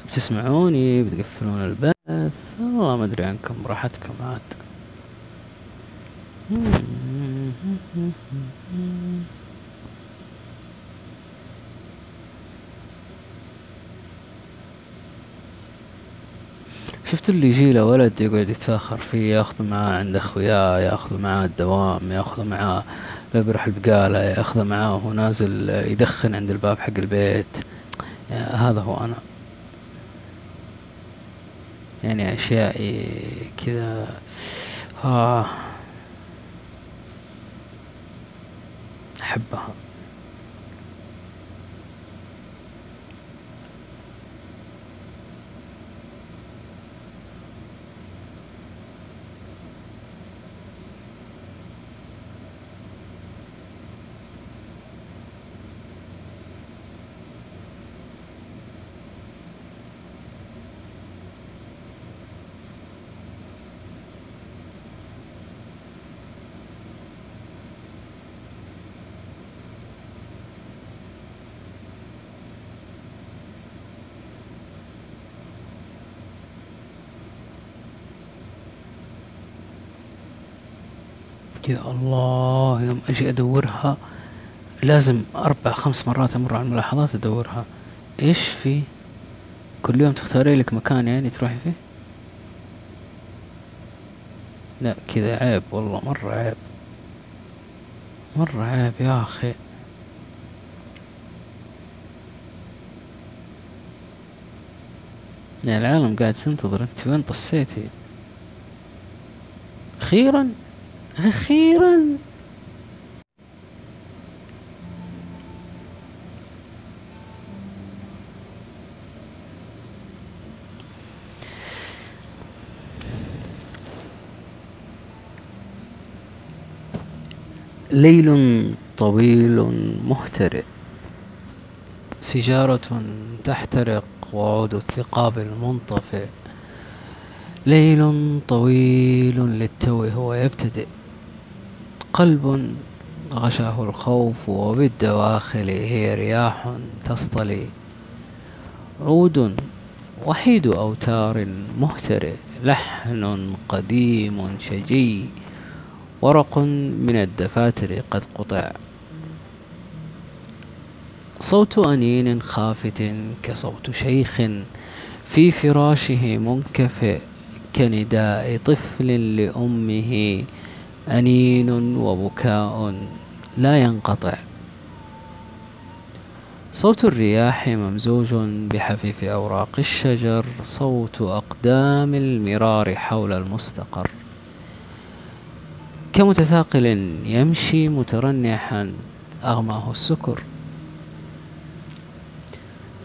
بتسمعوني بتقفلون البث والله ما أدري عنكم براحتكم عاد. شفت اللي يجي له ولد يقعد يتفاخر فيه ياخذ معاه عند أخوياه ياخذ معاه الدوام ياخذ معاه بيروح البقالة ياخذ معاه وهو نازل يدخن عند الباب حق البيت. هذا هو أنا. يعني أشياء كذا آه. أحبها. يا الله يوم أجي أدورها لازم أربع خمس مرات أمر على الملاحظات أدورها. إيش في؟ كل يوم تختاري لك مكان يعني تروحي فيه؟ لا كذا عيب والله مرة عيب. مرة عيب يا أخي. يعني العالم قاعد تنتظر أنت وين طسيتي؟ أخيرا أخيرا. ليل طويل مهترئ. سجارة تحترق وعود الثقاب المنطفئ. ليل طويل للتو هو يبتدئ. قلب غشاه الخوف وبالدواخل هي رياح تصطلي عود وحيد أوتار مهترئ لحن قديم شجي. ورق من الدفاتر قد قطع. صوت أنين خافت كصوت شيخ في فراشه منكفئ كنداء طفل لأمه. أنين وبكاء لا ينقطع. صوت الرياح ممزوج بحفيف أوراق الشجر صوت أقدام المرار حول المستقر. كمتثاقل يمشي مترنحا أغماه السكر.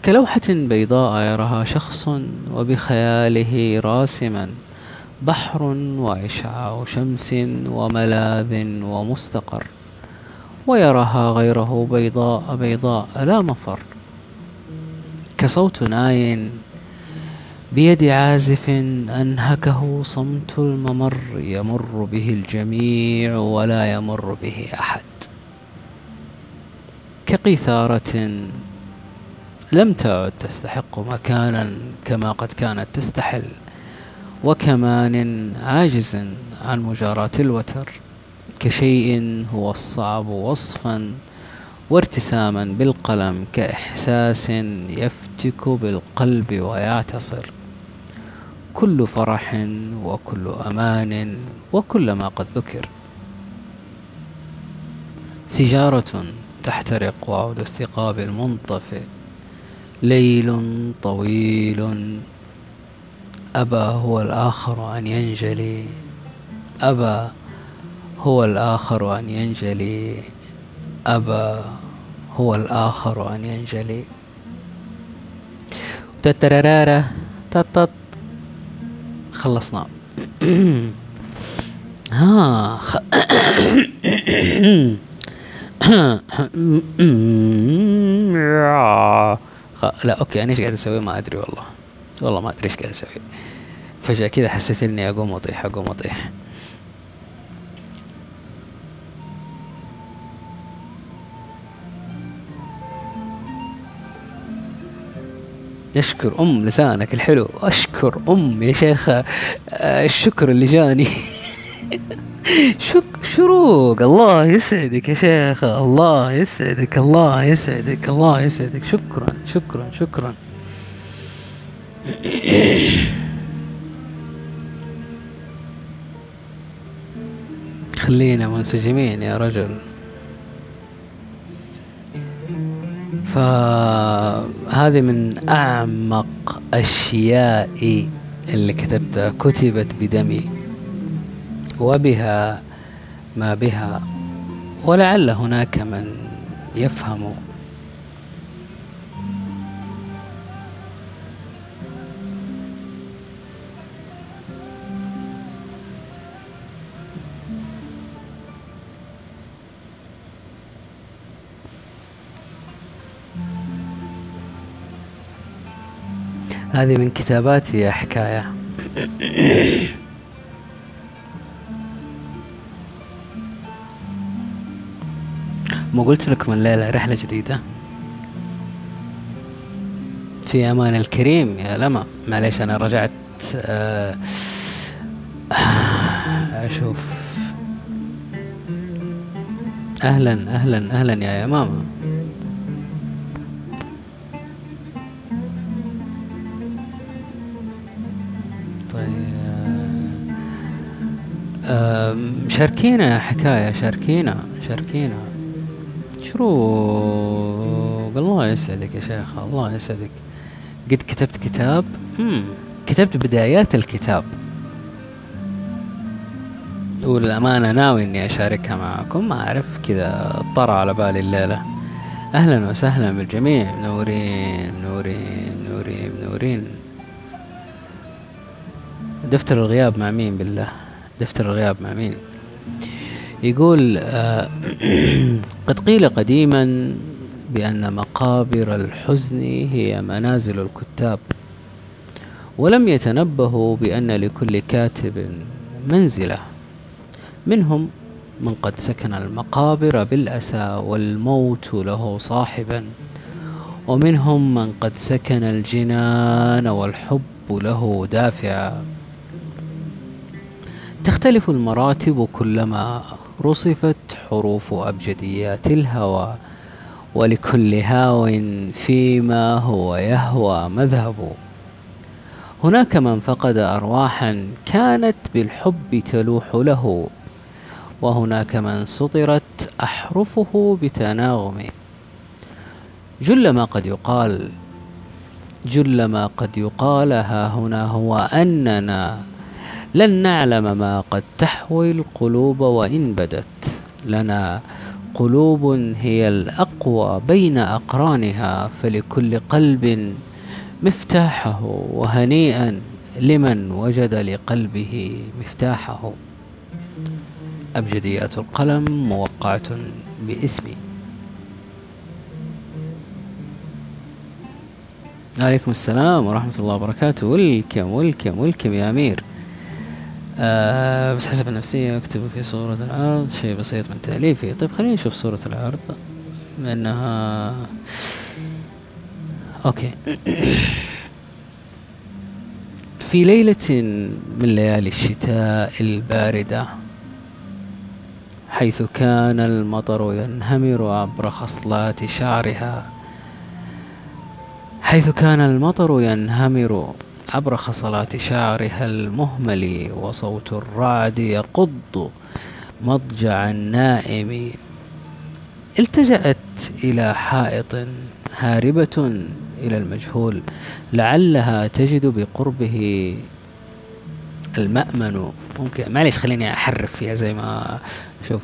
كلوحة بيضاء يراها شخص وبخياله راسما. بحر وإشعاع شمس وملاذ ومستقر ويراها غيره بيضاء بيضاء لا مفر. كصوت ناي بيد عازف أنهكه صمت الممر يمر به الجميع ولا يمر به أحد. كقيثارة لم تعد تستحق مكانا كما قد كانت تستحل. وكمان عاجز عن مجاراة الوتر كشيء هو الصعب وصفا وارتساما بالقلم كإحساس يفتك بالقلب ويعتصر. كل فرح وكل أمان وكل ما قد ذكر. سجارة تحترق وعود الثقاب المنطفئ. ليل طويل أبى هو الآخر أن ينجلي. أبى هو الآخر أن ينجلي. أبى هو الآخر أن ينجلي. تترارارا تطط. خلصنا. [clears throat] ها. [clears throat] خ... لا أوكي أنا إيش قاعد أسوي؟ ما أدري والله. والله ما أدري إيش قاعد أسوي. فجأة كذا حسيت إني أقوم أطيح أقوم أطيح. أشكر أم لسانك الحلو. أشكر أم يا شيخة آه، الشكر اللي جاني. [laughs] شك شروق. الله يسعدك يا شيخة الله يسعدك الله يسعدك الله يسعدك. شكرا شكرا شكرا. خلينا منسجمين يا رجل. فهذه من أعمق أشيائي اللي كتبتها كتبت بدمي. وبها ما بها. ولعل هناك من يفهم هذه من كتاباتي يا حكاية. ما قلت لكم الليلة رحلة جديدة؟ في أمان الكريم يا لما. معليش أنا رجعت آه، أشوف. أهلا أهلا أهلا يا يمامة طيب. شاركينا حكاية شاركينا شاركينا. شروق الله يسعدك يا شيخ الله يسعدك. قد كتبت كتاب؟ مم. كتبت بدايات الكتاب. والأمانة ناوي إني أشاركها معكم. ما أعرف كذا طرى على بالي الليلة. أهلا وسهلا بالجميع. منورين منورين منورين منورين دفتر الغياب مع مين بالله؟ دفتر الغياب مع مين؟ يقول آه، [clears throat] قد قيل قديما بأن مقابر الحزن هي منازل الكتاب ولم يتنبهوا بأن لكل كاتب منزلة منهم من قد سكن المقابر بالأسى والموت له صاحبا ومنهم من قد سكن الجنان والحب له دافعا. تختلف المراتب كلما رصفت حروف أبجديات الهوى ولكل هاو فيما هو يهوى مذهب. هناك من فقد أرواحا كانت بالحب تلوح له وهناك من سطرت أحرفه بتناغم. جل ما قد يقال جل ما قد يقال ها هنا هو أننا لن نعلم ما قد تحوي القلوب وإن بدت. لنا قلوب هي الأقوى بين أقرانها فلكل قلب مفتاحه وهنيئا لمن وجد لقلبه مفتاحه. أبجديات القلم موقعة باسمي. عليكم السلام ورحمة الله وبركاته. ولكم ولكم ولكم يا أمير. آه بس حسب النفسية أكتب في صورة العرض شيء بسيط من تأليفي. طيب خلينا نشوف صورة العرض. لأنها أوكي. [coughs] في ليلة من ليالي الشتاء الباردة حيث كان المطر ينهمر عبر خصلات شعرها حيث كان المطر ينهمر عبر خصلات شعرها المهمل وصوت الرعد يقض مضجع النائم. التجأت إلى حائط هاربة إلى المجهول لعلها تجد بقربه المأمن. ممكن معليش خليني أحرف فيها زي ما شوف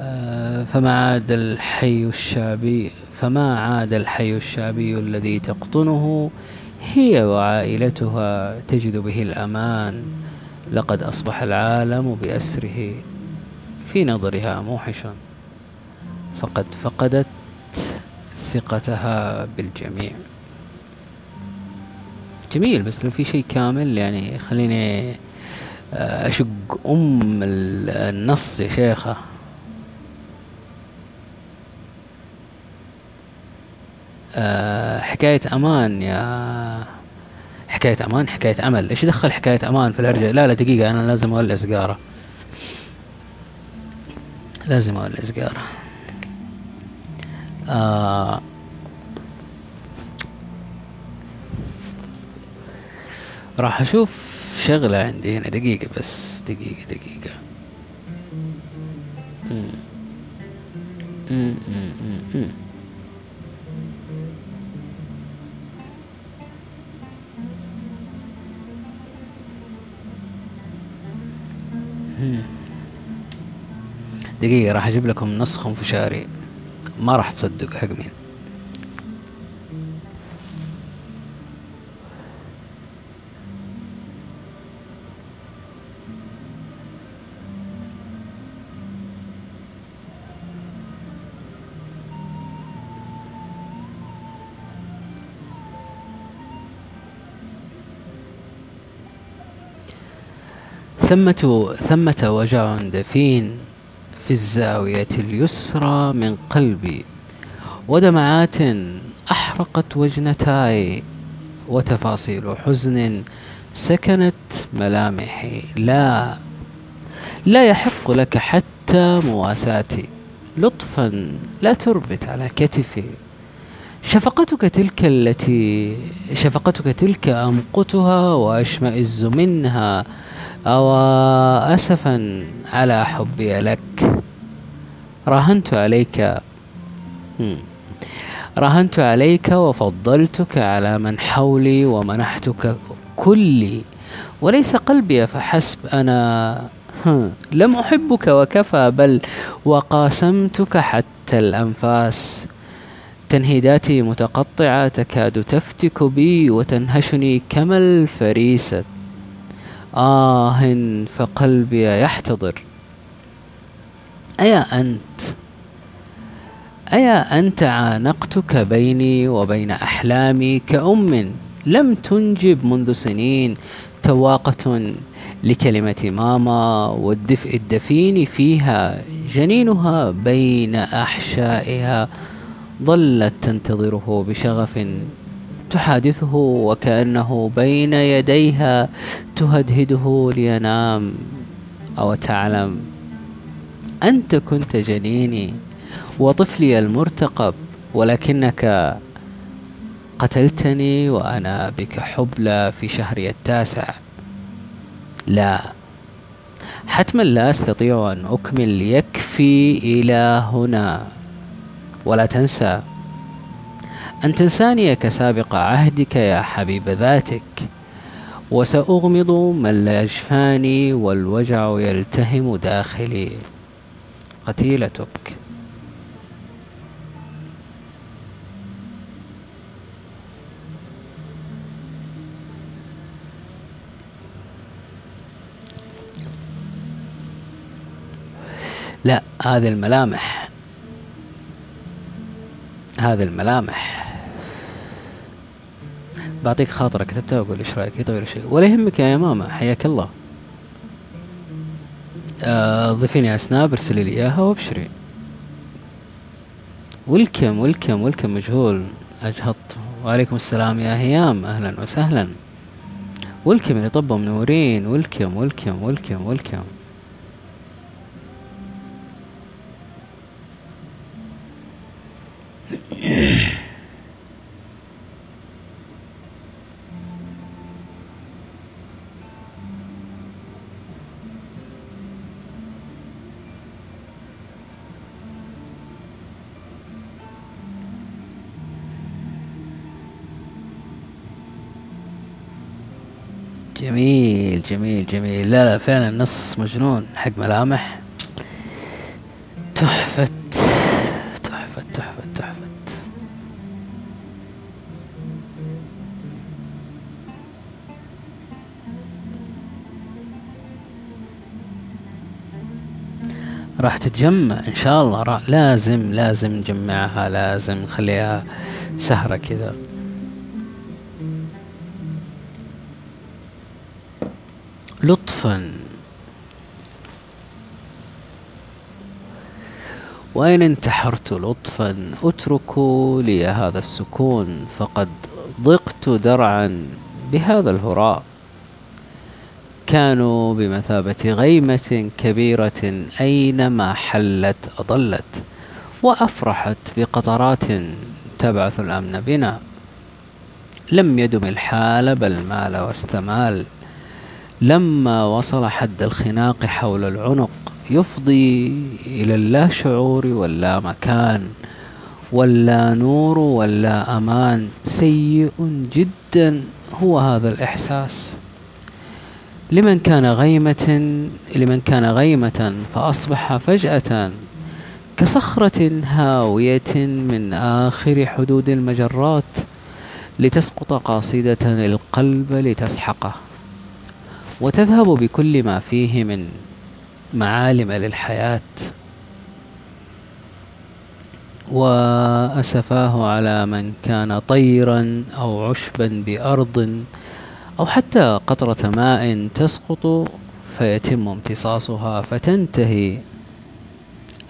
آه، فما عاد الحي الشعبي فما عاد الحي الشعبي الذي تقطنه هي وعائلتها تجد به الأمان. لقد أصبح العالم بأسره في نظرها موحشا. فقد فقدت ثقتها بالجميع. جميل بس لو في شيء كامل يعني خليني آه، أشق أم النص يا شيخة آه، حكاية أمان يا حكاية أمان حكاية أمل. إيش دخل حكاية أمان في الهرجة لا لا دقيقة أنا لازم أولع سيجارة لازم أولع سيجارة آه. راح أشوف شغلة عندي هنا. دقيقة بس دقيقة دقيقة. مم، مم، مم، مم. دقيقة راح أجيب لكم نسخ انفشاري ما راح تصدق حق مين؟ ثمة ثمة وجع دفين في الزاوية اليسرى من قلبي. ودمعات أحرقت وجنتاي وتفاصيل حزن سكنت ملامحي. لا لا يحق لك حتى مواساتي. لطفا لا تربت على كتفي. شفقتك تلك التي شفقتك تلك أمقتها وأشمئز منها. أو أسفا على حبي لك. راهنت عليك. راهنت عليك وفضلتك على من حولي ومنحتك كلي. وليس قلبي فحسب أنا. لم أحبك وكفى بل وقاسمتك حتى الأنفاس. تنهيداتي متقطعة تكاد تفتك بي وتنهشني كما الفريسة. آه فقلبي يحتضر. أيا أنت؟ أيا أنت عانقتك بيني وبين أحلامي كأم لم تنجب منذ سنين تواقة لكلمة ماما والدفء الدفين فيها جنينها بين أحشائها ظلت تنتظره بشغف تحادثه وكأنه بين يديها تهدهده لينام أو تعلم. أنت كنت جنيني وطفلي المرتقب ولكنك قتلتني وأنا بك حبلى في شهري التاسع. لا حتما لا أستطيع أن أكمل يكفي إلى هنا. ولا تنسى أن تنساني كسابق عهدك يا حبيب ذاتك. وسأغمض من لا يشفاني والوجع يلتهم داخلي. قتيلتك. لا هذه الملامح. هذه الملامح. بعطيك خاطرة كتبتها وأقول إيش رأيك؟ يتغير شيء ولا يهمك يا ماما حياك الله. آه، ضيفيني على سناب ارسلي لي إياها وأبشري. ولكم ولكم ولكم مجهول. أجهض وعليكم السلام يا هيام. أهلا وسهلا. ولكم اللي طبوا منورين. ولكم ولكم ولكم ولكم جميل جميل جميل. لا لا فعلا نص مجنون. حق ملامح تحفة تحفة تحفة تحفة. راح تتجمع إن شاء الله. لازم لازم نجمعها لازم نخليها سهرة كذا. لطفا. وإن انتحرت لطفا اتركوا لي هذا السكون فقد ضقت درعا بهذا الهراء. كانوا بمثابة غيمة كبيرة أينما حلت أضلت وأفرحت بقطرات تبعث الأمن بنا. لم يدم الحال بل مال واستمال. لما وصل حد الخناق حول العنق يفضي إلى اللا شعور واللا مكان ولا نور ولا أمان. سيء جدا هو هذا الإحساس. لمن كان غيمة لمن كان غيمة فأصبح فجأة كصخرة هاوية من آخر حدود المجرات لتسقط قاصدة القلب لتسحقه. وتذهب بكل ما فيه من معالم للحياة. وأسفاه على من كان طيرا أو عشبا بأرض أو حتى قطرة ماء تسقط فيتم امتصاصها فتنتهي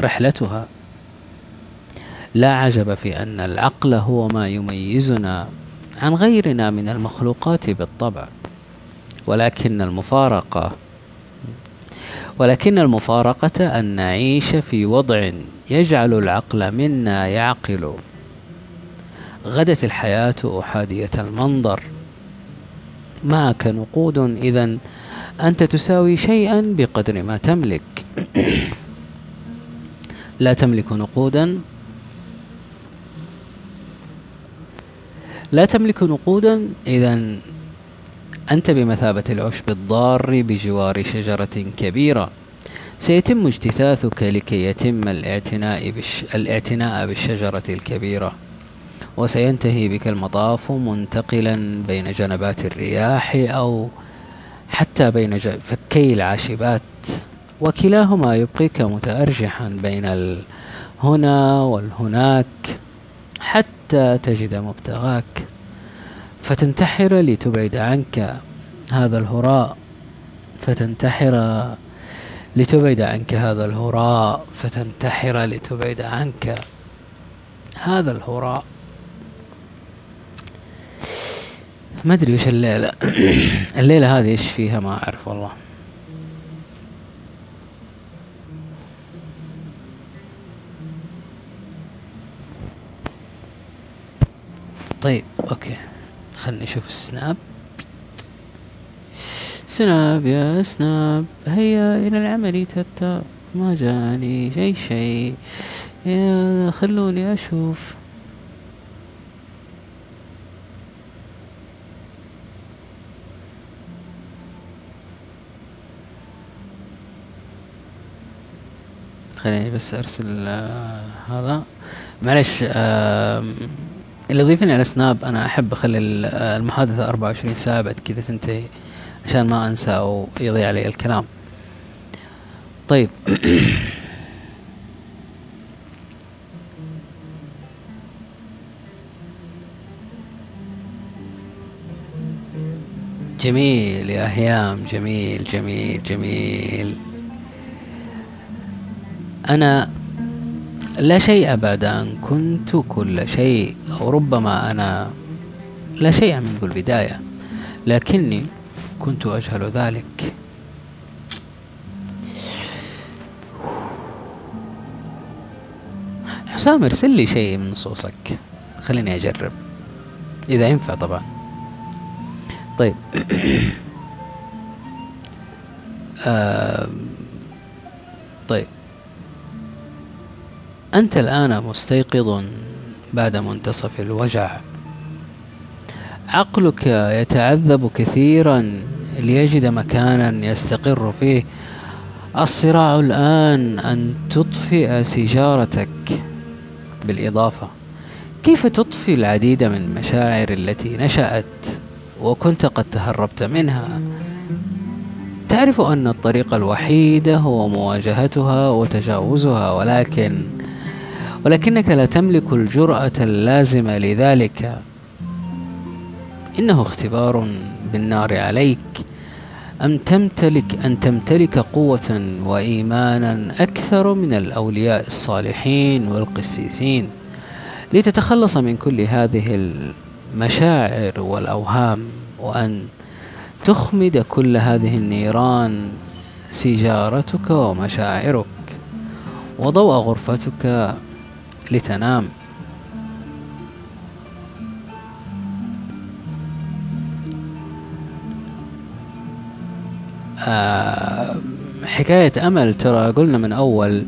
رحلتها. لا عجب في أن العقل هو ما يميزنا عن غيرنا من المخلوقات بالطبع. ولكن المفارقة ولكن المفارقة أن نعيش في وضع يجعل العقل منا يعقل. غدت الحياة أحادية المنظر. معك نقود إذا أنت تساوي شيئا بقدر ما تملك. لا تملك نقودا. لا تملك نقودا إذا أنت بمثابة العشب الضار بجوار شجرة كبيرة. سيتم اجتثاثك لكي يتم الاعتناء, بالش... الاعتناء بالشجرة الكبيرة. وسينتهي بك المطاف منتقلا بين جنبات الرياح أو حتى بين فكي العاشبات. وكلاهما يبقيك متأرجحا بين الهنا والهناك حتى تجد مبتغاك. فتنتحر لتبعد عنك هذا الهراء. فتنتحر لتبعد عنك هذا الهراء. فتنتحر لتبعد عنك هذا الهراء. ما أدري وش الليلة. [clears throat] الليلة هذه إيش فيها؟ ما أعرف والله. طيب okay. خلني أشوف السناب. سناب يا سناب هيا إلى العمل تتا ما جاني شي شيء يا خلوني أشوف. خليني بس أرسل آه هذا. معلش اللي يضيفني على سناب أنا أحب أخلي ال- المحادثة 24 ساعة بعد كذا تنتهي عشان ما أنسى أو يضيع علي الكلام. طيب. [coughs] جميل يا هيام جميل جميل جميل. أنا لا شيء بعد أن كنت كل شيء أو ربما أنا لا شيء منذ البداية لكني كنت أجهل ذلك. حسام ارسل لي شيء من نصوصك خليني أجرب. إذا ينفع طبعا. طيب. [clears throat] آم، أنت الآن مستيقظ بعد منتصف الوجع. عقلك يتعذب كثيرا ليجد مكانا يستقر فيه. الصراع الآن أن تطفئ سيجارتك بالإضافة. كيف تطفي العديد من المشاعر التي نشأت وكنت قد تهربت منها؟ تعرف أن الطريق الوحيد هو مواجهتها وتجاوزها ولكن ولكنك لا تملك الجرأة اللازمة لذلك. إنه اختبار بالنار عليك. أن تمتلك أن تمتلك قوة وإيمانا أكثر من الأولياء الصالحين والقسيسين لتتخلص من كل هذه المشاعر والأوهام وأن تخمد كل هذه النيران سيجارتك ومشاعرك وضوء غرفتك لتنام. آه، حكاية أمل ترى قلنا من أول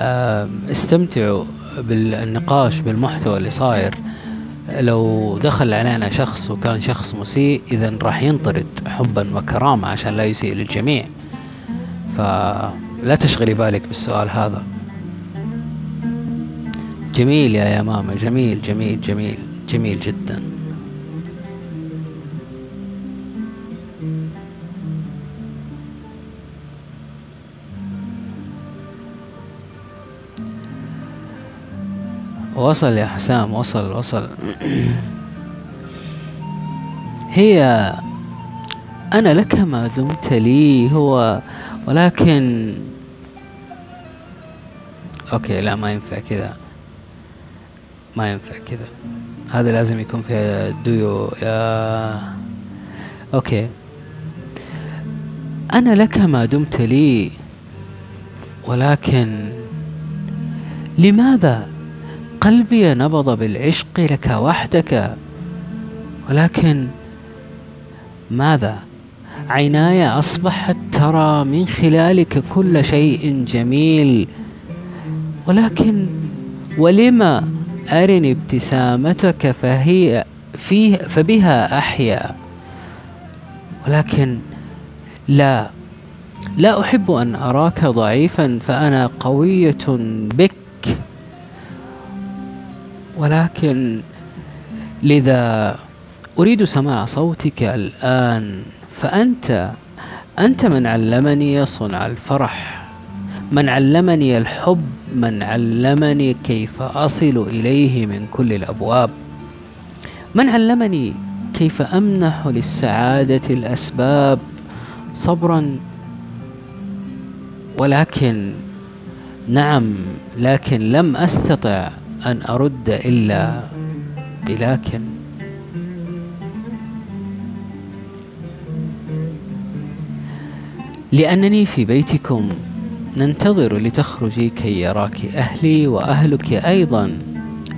آه، استمتعوا بالنقاش بالمحتوى اللي صاير. لو دخل علينا شخص وكان شخص مسيء إذا راح ينطرد حبا وكرامة عشان لا يسيء للجميع. فلا تشغلي بالك بالسؤال هذا. جميل يا يا ماما جميل جميل جميل جميل جدا. وصل يا حسام وصل وصل. [clears throat] هي أنا لك ما دمت لي هو ولكن أوكي لا ما ينفع كذا. ما ينفع كذا. هذا لازم يكون في ديو يا أوكي. أنا لك ما دمت لي ولكن لماذا قلبي نبض بالعشق لك وحدك؟ ولكن ماذا؟ عيناي أصبحت ترى من خلالك كل شيء جميل. ولكن ولم أرني ابتسامتك فهي فيه فبها أحيا. ولكن لا لا أحب أن أراك ضعيفا فأنا قوية بك. ولكن لذا أريد سماع صوتك الآن فأنت أنت من علمني صنع الفرح. من علمني الحب من علمني كيف أصل إليه من كل الأبواب. من علمني كيف أمنح للسعادة الأسباب صبرا ولكن نعم لكن لم أستطع أن أرد إلا بلكن لأنني في بيتكم ننتظر لتخرجي كي يراك أهلي وأهلك أيضا.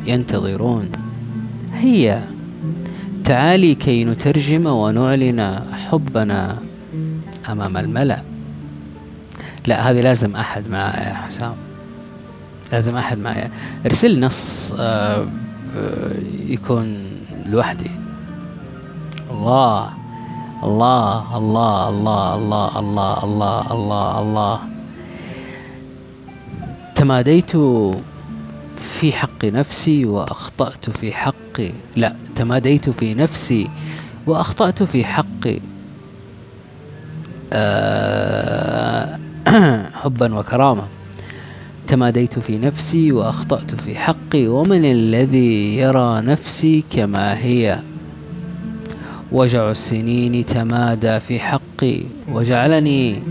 ينتظرون. هيا. تعالي كي نترجم ونعلن حبنا أمام الملأ. لا هذه لازم أحد معايا يا حسام. لازم أحد معايا ارسل نص آه، آه، يكون لوحدي. الله. الله الله الله الله الله الله الله الله. تماديت في حق نفسي وأخطأت في حق لا تماديت في نفسي وأخطأت في حق آه، [clears throat] حبا وكرامة. تماديت في نفسي وأخطأت في حقي ومن الذي يرى نفسي كما هي. وجع السنين تمادى في حقي وجعلني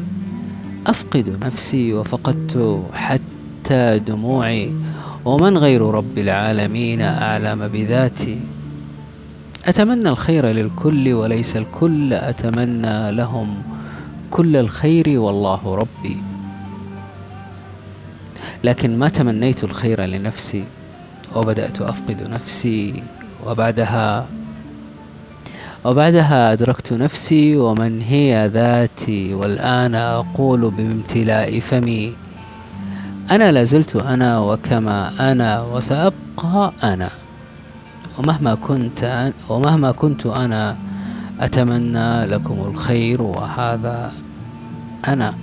أفقد نفسي وفقدت حتى دموعي ومن غير رب العالمين أعلم بذاتي. أتمنى الخير للكل وليس الكل أتمنى لهم كل الخير والله ربي. لكن ما تمنيت الخير لنفسي وبدأت أفقد نفسي وبعدها وبعدها أدركت نفسي ومن هي ذاتي؟ والآن أقول بامتلاء فمي. أنا لازلت أنا وكما أنا وسأبقى أنا. ومهما كنت ومهما كنت أنا أتمنى لكم الخير وهذا أنا.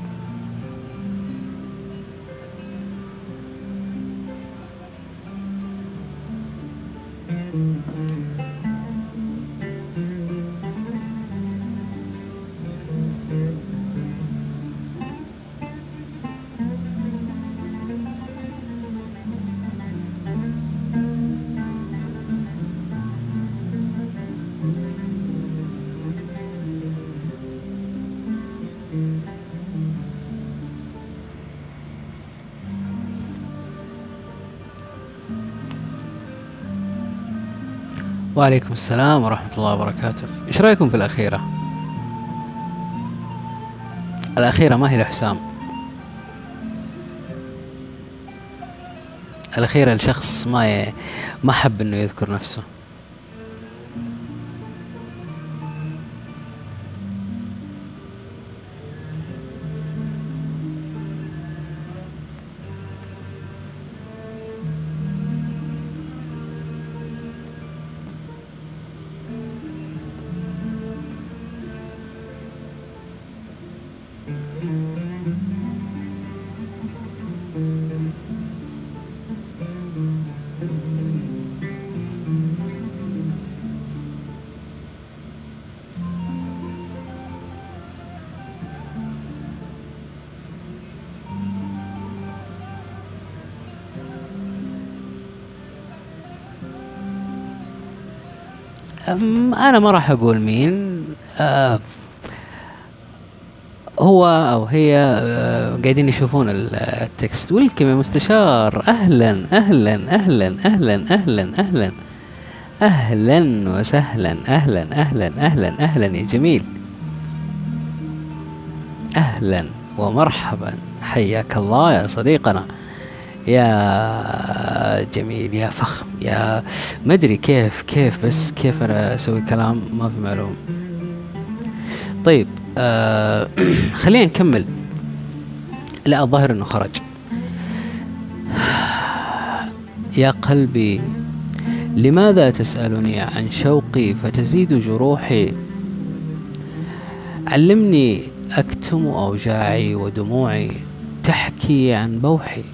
وعليكم السلام ورحمة الله وبركاته. إيش رأيكم في الأخيرة؟ الأخيرة ما هي لحسام الأخيرة لشخص ما ي... ما حب إنه يذكر نفسه. أنا ما راح أقول مين. أه هو أو هي آه، قاعدين يشوفون التكست. ويلكم يا مستشار أهلا أهلا أهلا أهلا أهلا أهلا. أهلا وسهلا أهلا أهلا أهلا أهلا يا جميل. أهلا ومرحبا. حياك الله يا صديقنا. يا جميل يا فخم. يا ما أدري كيف كيف بس كيف أنا أسوي كلام ما في معلوم. طيب آه [clears throat] خلينا نكمل. لا الظاهر إنه خرج. يا قلبي لماذا تسألني عن شوقي فتزيد جروحي؟ علمني أكتم أوجاعي ودموعي تحكي عن بوحي.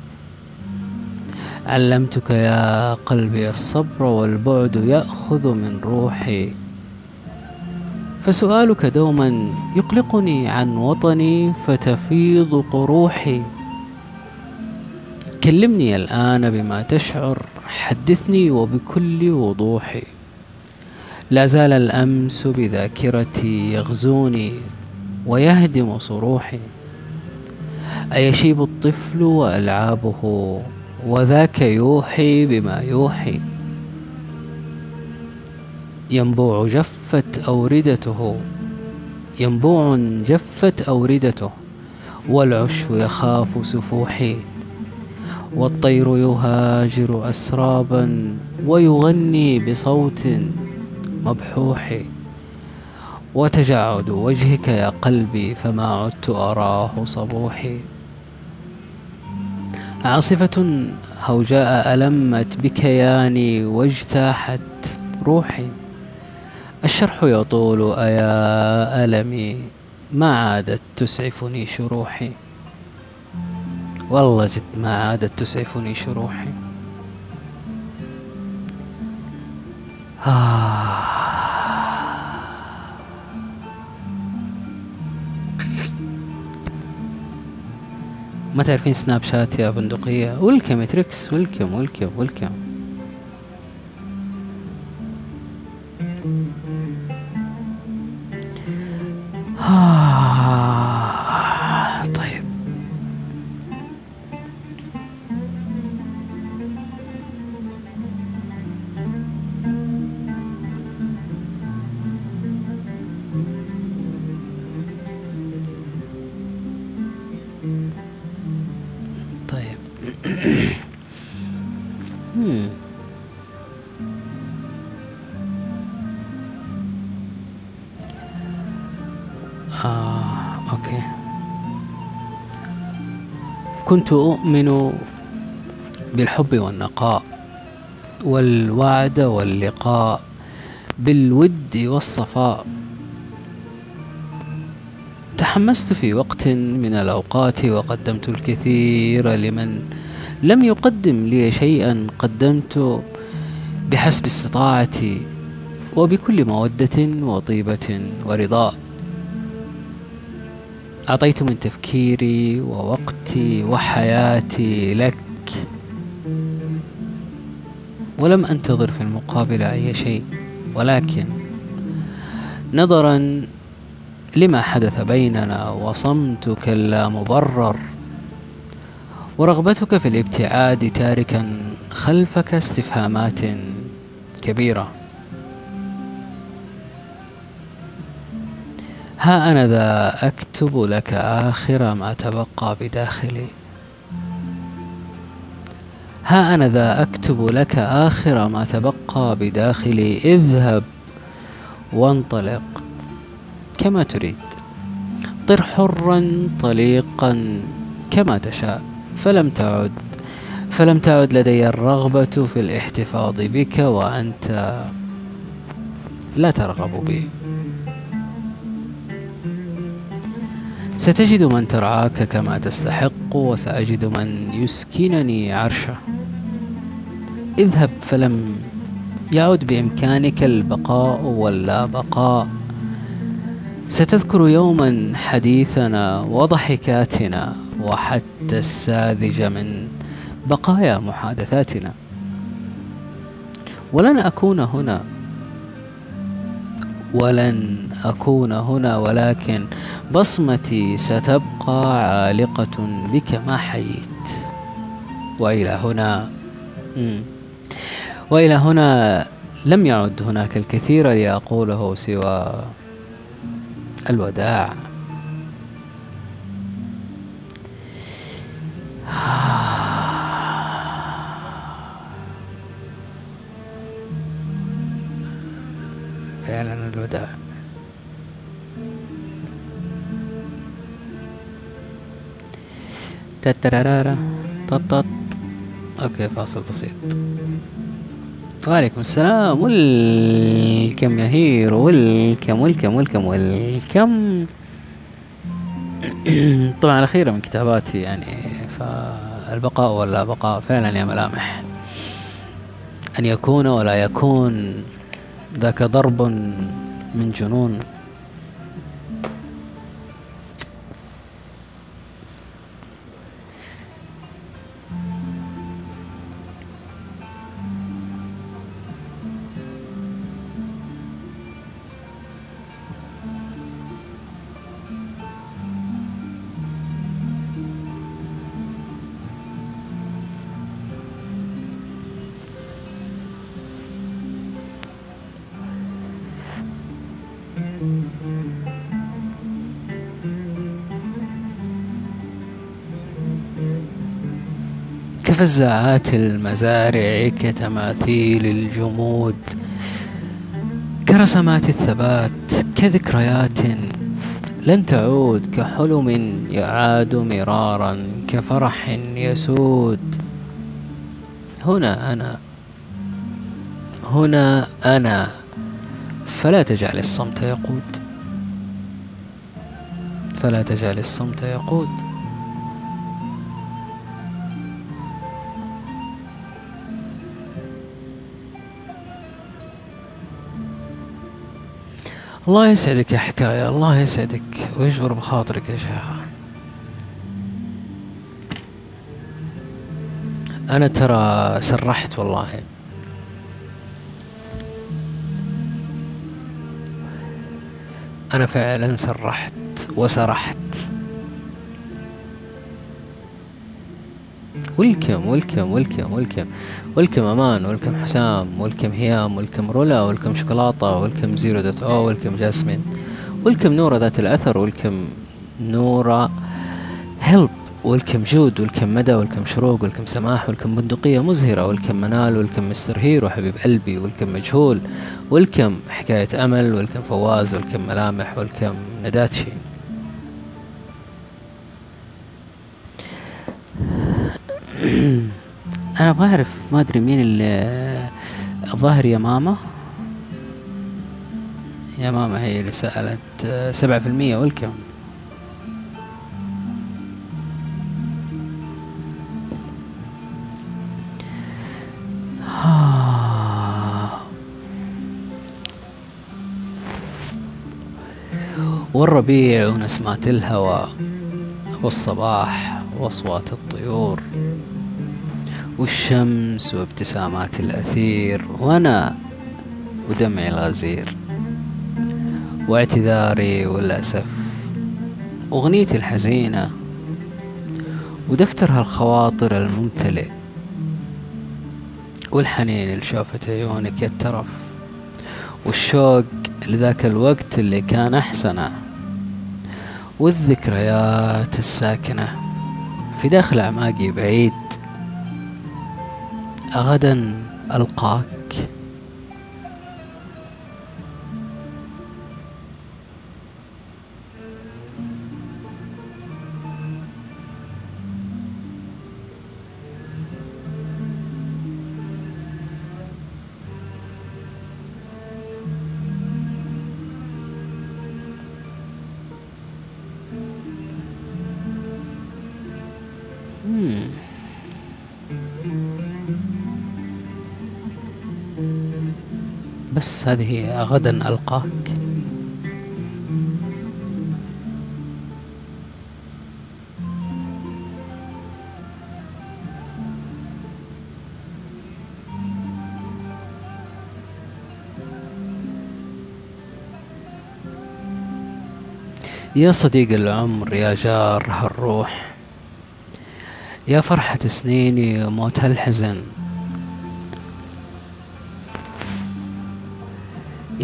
علمتك يا قلبي الصبر والبعد يأخذ من روحي. فسؤالك دوما يقلقني عن وطني فتفيض قروحي. كلمني الآن بما تشعر حدثني وبكل وضوح لا زال الأمس بذاكرتي يغزوني ويهدم صروحي. أيشيب الطفل وألعابه وذاك يوحي بما يوحي. ينبوع جفت أوردته. ينبوع جفت أوردته. والعش يخاف سفوحي. والطير يهاجر أسرابا ويغني بصوت مبحوح. وتجعد وجهك يا قلبي فما عدت أراه صبوحي. عاصفة هوجاء ألمت بكياني واجتاحت روحي. الشرح يطول أيا ألمي؟ ما عادت تسعفني شروحي. والله جد ما عادت تسعفني شروحي. آه. ما تعرفين سناب شات يا بندقية؟ ولكم يا تريكس ولكم ولكم ولكم آه. كنت أؤمن بالحب والنقاء والوعد واللقاء بالود والصفاء. تحمست في وقت من الأوقات وقدمت الكثير لمن لم يقدم لي شيئا قدمت بحسب استطاعتي وبكل مودة وطيبة ورضاء أعطيت من تفكيري ووقتي وحياتي لك. ولم أنتظر في المقابل أي شيء ولكن نظرا لما حدث بيننا وصمتك اللامبرر ورغبتك في الابتعاد تاركا خلفك استفهامات كبيرة. ها أنا ذا أكتب لك آخر ما تبقى بداخلي. ها أنا ذا أكتب لك آخر ما تبقى بداخلي. اذهب وانطلق كما تريد. طر حرا طليقا كما تشاء. فلم تعد فلم تعد لدي الرغبة في الاحتفاظ بك وأنت لا ترغب بي. ستجد من ترعاك كما تستحق وسأجد من يسكنني عرشه. اذهب فلم يعد بإمكانك البقاء واللا بقاء. ستذكر يوما حديثنا وضحكاتنا وحتى الساذج من بقايا محادثاتنا. ولن أكون هنا ولن أكون هنا ولكن بصمتي ستبقى عالقة بك ما حييت وإلى هنا. وإلى هنا لم يعد هناك الكثير لأقوله سوى الوداع فعلا الوداع. تترارارا طط أوكي فاصل بسيط. وعليكم السلام. والكم يا هيرو. والكم والكم والكم والكم. [clears throat] طبعا الأخيرة من كتاباتي يعني فالبقاء ولا بقاء فعلا يا ملامح. أن يكون ولا يكون. ذاك ضرب من جنون. كفزاعات المزارع كتماثيل الجمود كرسمات الثبات كذكريات لن تعود كحلم يعاد مرارا كفرح يسود. هنا أنا هنا أنا فلا تجعل الصمت يقود فلا تجعل الصمت يقود. الله يسعدك يا حكاية الله يسعدك. ويجبر بخاطرك يا شيخة أنا ترى سرحت والله. أنا فعلا سرحت وسرحت. ولكم ولكم ولكم ولكم ولكم أمان ولكم حسام ولكم هيام ولكم رولا ولكم شوكولاتة ولكم زيرو دوت أو ولكم جاسمين. welcome نورة ذات الأثر welcome نورة هيلب welcome جود welcome مدى welcome شروق welcome سماح welcome بندقية مزهرة welcome منال welcome مستر هيرو حبيب قلبي welcome مجهول welcome حكاية أمل welcome فواز welcome ملامح welcome نداتشي أنا أبغى أعرف ما أدري مين اللي الظاهر يا ماما. يا ماما هي اللي سألت سبعة في المية والكم [sighs] والربيع ونسمات الهوى والصباح وأصوات الطيور. والشمس وابتسامات الأثير وأنا ودمعي الغزير. واعتذاري والأسف أغنيتي الحزينة ودفتر هالخواطر الممتلئ والحنين لشوفة عيونك يا الترف والشوق لذاك الوقت اللي كان أحسنه والذكريات الساكنة في داخل أعماقي بعيد. غدا ألقاك. هذه غدا ألقاك. يا صديق العمر يا جار هالروح يا فرحة سنيني وموت هالحزن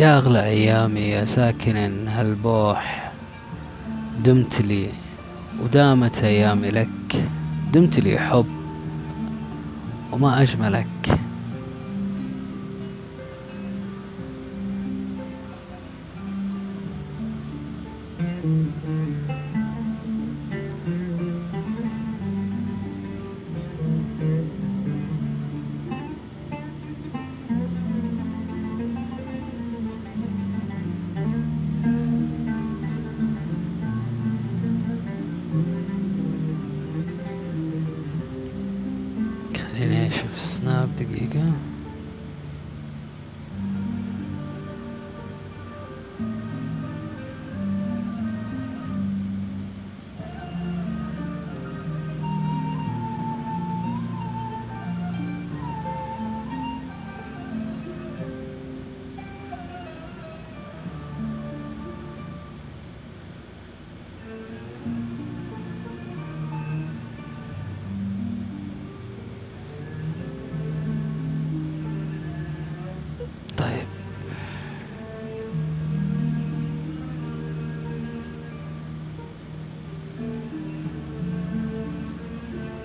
يا أغلى أيامي يا ساكن هالبوح. دمت لي ودامت أيامي لك دمت لي حب وما أجملك. السناب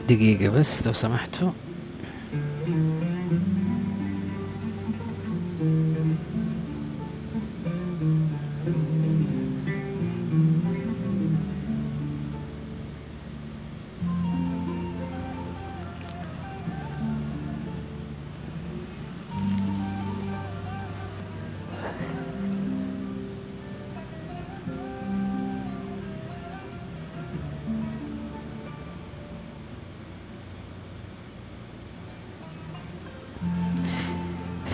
دقيقة بس لو سمحتوا.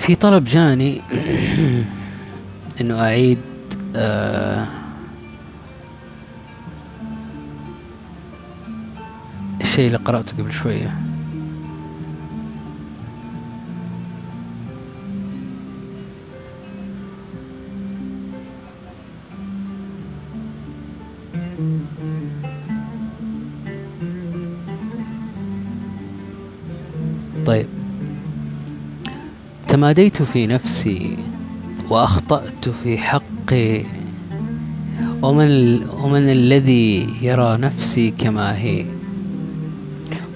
في طلب جاني [clears throat] إنه أعيد آه الشيء اللي قرأته قبل شوية. تماديت في نفسي وأخطأت في حقي. ومن ومن الذي يرى نفسي كما هي؟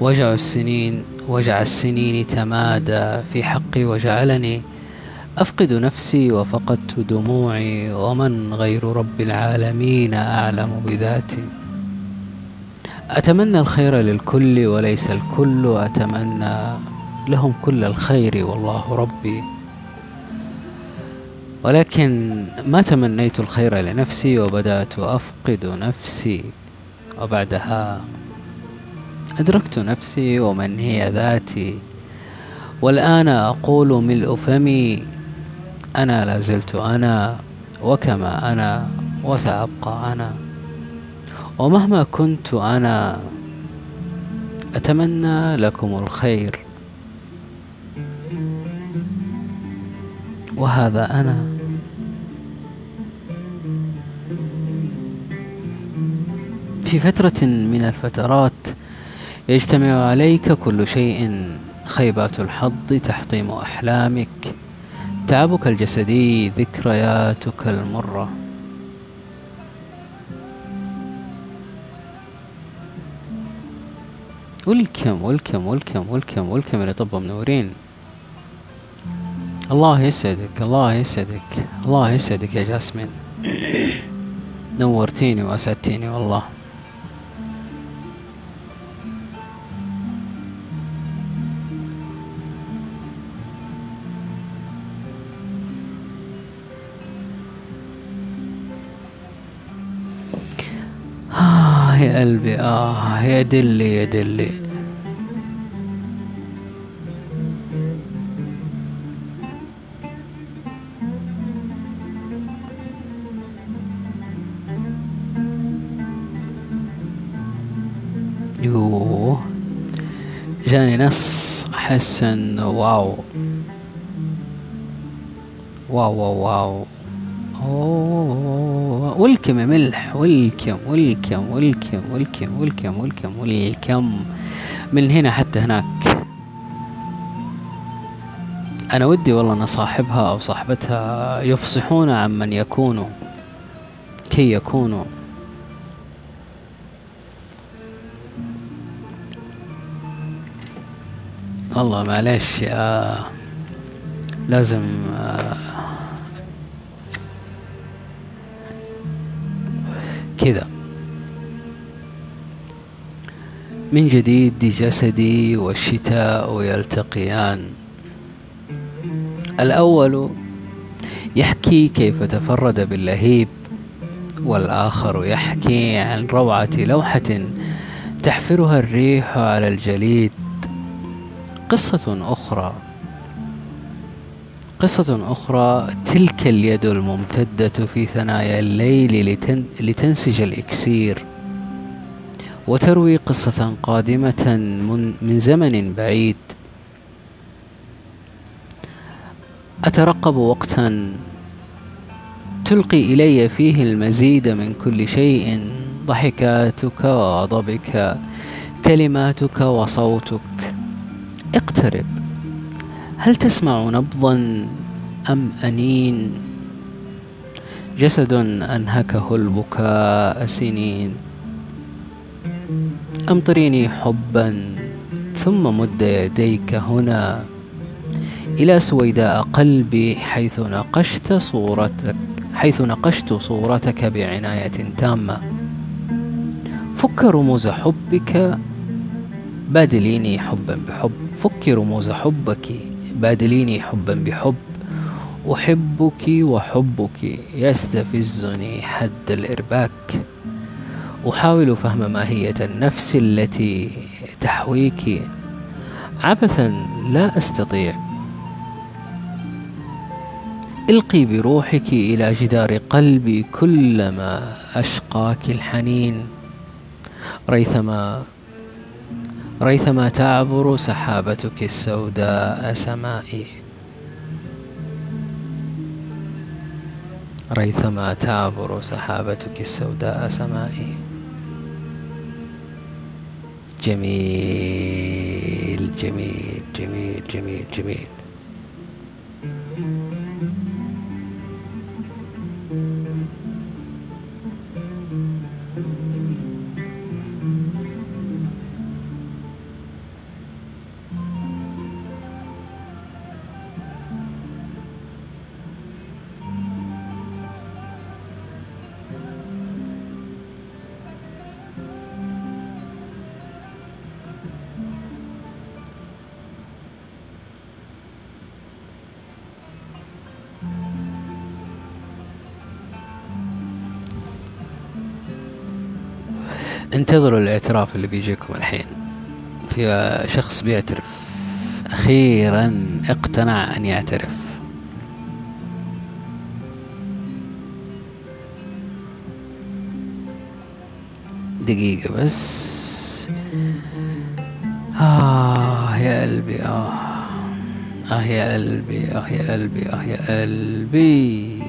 وجع السنين وجع السنين تمادى في حقي وجعلني أفقد نفسي وفقدت دموعي. ومن غير رب العالمين أعلم بذاتي؟ أتمنى الخير للكل وليس الكل. اتمنى لهم كل الخير والله ربي. ولكن ما تمنيت الخير لنفسي وبدأت أفقد نفسي. وبعدها أدركت نفسي ومن هي ذاتي. والآن أقول ملء فمي أنا لازلت أنا وكما أنا وسأبقى أنا. ومهما كنت أنا أتمنى لكم الخير. وهذا أنا. في فترة من الفترات يجتمع عليك كل شيء خيبات الحظ تحطيم أحلامك. تعبك الجسدي ذكرياتك المرة. ولكم ولكم ولكم ولكم ولكم اللي طب منورين الله يسعدك الله يسعدك الله يسعدك يا جاسمين. نورتيني وأسعدتيني والله. آه يا قلبي آه يا دلي يا دلي. نص احس انه واو. واو واو واو. أوه. ولكم يا ملح ولكم ولكم ولكم ولكم ولكم ولكم ولكم من هنا حتى هناك. أنا ودي والله أن صاحبها أو صاحبتها يفصحون عن من يكونوا كي يكونوا. والله معلش آه لازم آه كذا من جديد جسدي والشتاء يلتقيان. الأول يحكي كيف تفرد باللهيب والآخر يحكي عن روعة لوحة تحفرها الريح على الجليد. قصة أخرى. قصة أخرى تلك اليد الممتدة في ثنايا الليل لتن لتنسج الإكسير. وتروي قصة قادمة من, من زمن بعيد. أترقب وقتا تلقي إلي فيه المزيد من كل شيء. ضحكاتك وغضبك كلماتك وصوتك. اقترب. هل تسمع نبضا أم أنين؟ جسد أنهكه البكاء سنين. أمطريني حبا ثم مد يديك هنا. إلى سويداء قلبي حيث نقشت صورتك حيث نقشت صورتك بعناية تامة. فك رموز حبك بادليني حبا بحب. فك رموز حبك بادليني حبا بحب أحبك وحبك يستفزني حد الإرباك. أحاول فهم ماهية النفس التي تحويك. عبثا لا أستطيع. إلقي بروحك إلى جدار قلبي كلما أشقاك الحنين. ريثما ريثما تعبر سحابتك السوداء سمائي. ريثما تعبر سحابتك السوداء سمائي. جميل جميل جميل جميل جميل. انتظروا الاعتراف اللي بيجيكم الحين. في شخص بيعترف. أخيرا اقتنع أن يعترف. دقيقة بس. آه يا قلبي آه. آه يا قلبي آه يا قلبي آه يا قلبي.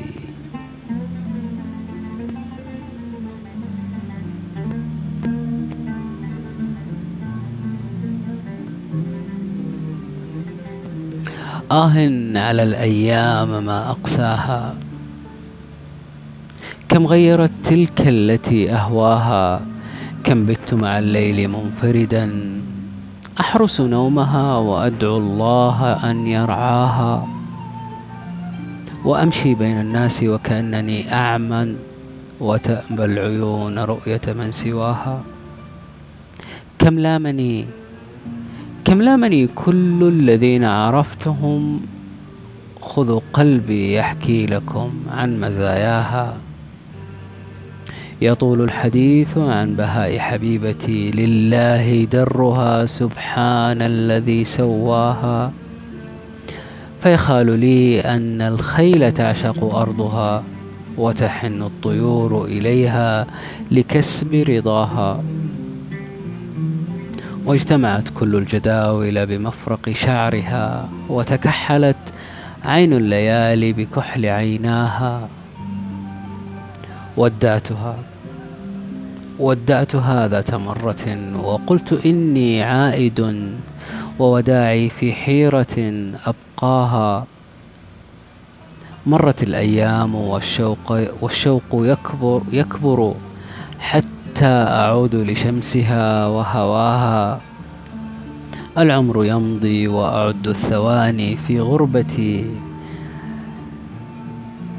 آه على الأيام ما أقساها. كم غيرت تلك التي أهواها؟ كم بت مع الليل منفردا؟ أحرس نومها وأدعو الله أن يرعاها. وأمشي بين الناس وكأنني أعمى وتأبى العيون رؤية من سواها. كم لامني كم لامني كل الذين عرفتهم؟ خذوا قلبي يحكي لكم عن مزاياها. يطول الحديث عن بهاء حبيبتي. لله درها سبحان الذي سواها. فيخال لي أن الخيل تعشق أرضها وتحن الطيور إليها لكسب رضاها. واجتمعت كل الجداول بمفرق شعرها وتكحلت عين الليالي بكحل عيناها. ودعتها ودعتها ذات مرة وقلت إني عائد ووداعي في حيرة أبقاها. مرت الأيام والشوق والشوق يكبر يكبر حتى أعود لشمسها وهواها. العمر يمضي وأعد الثواني في غربتي.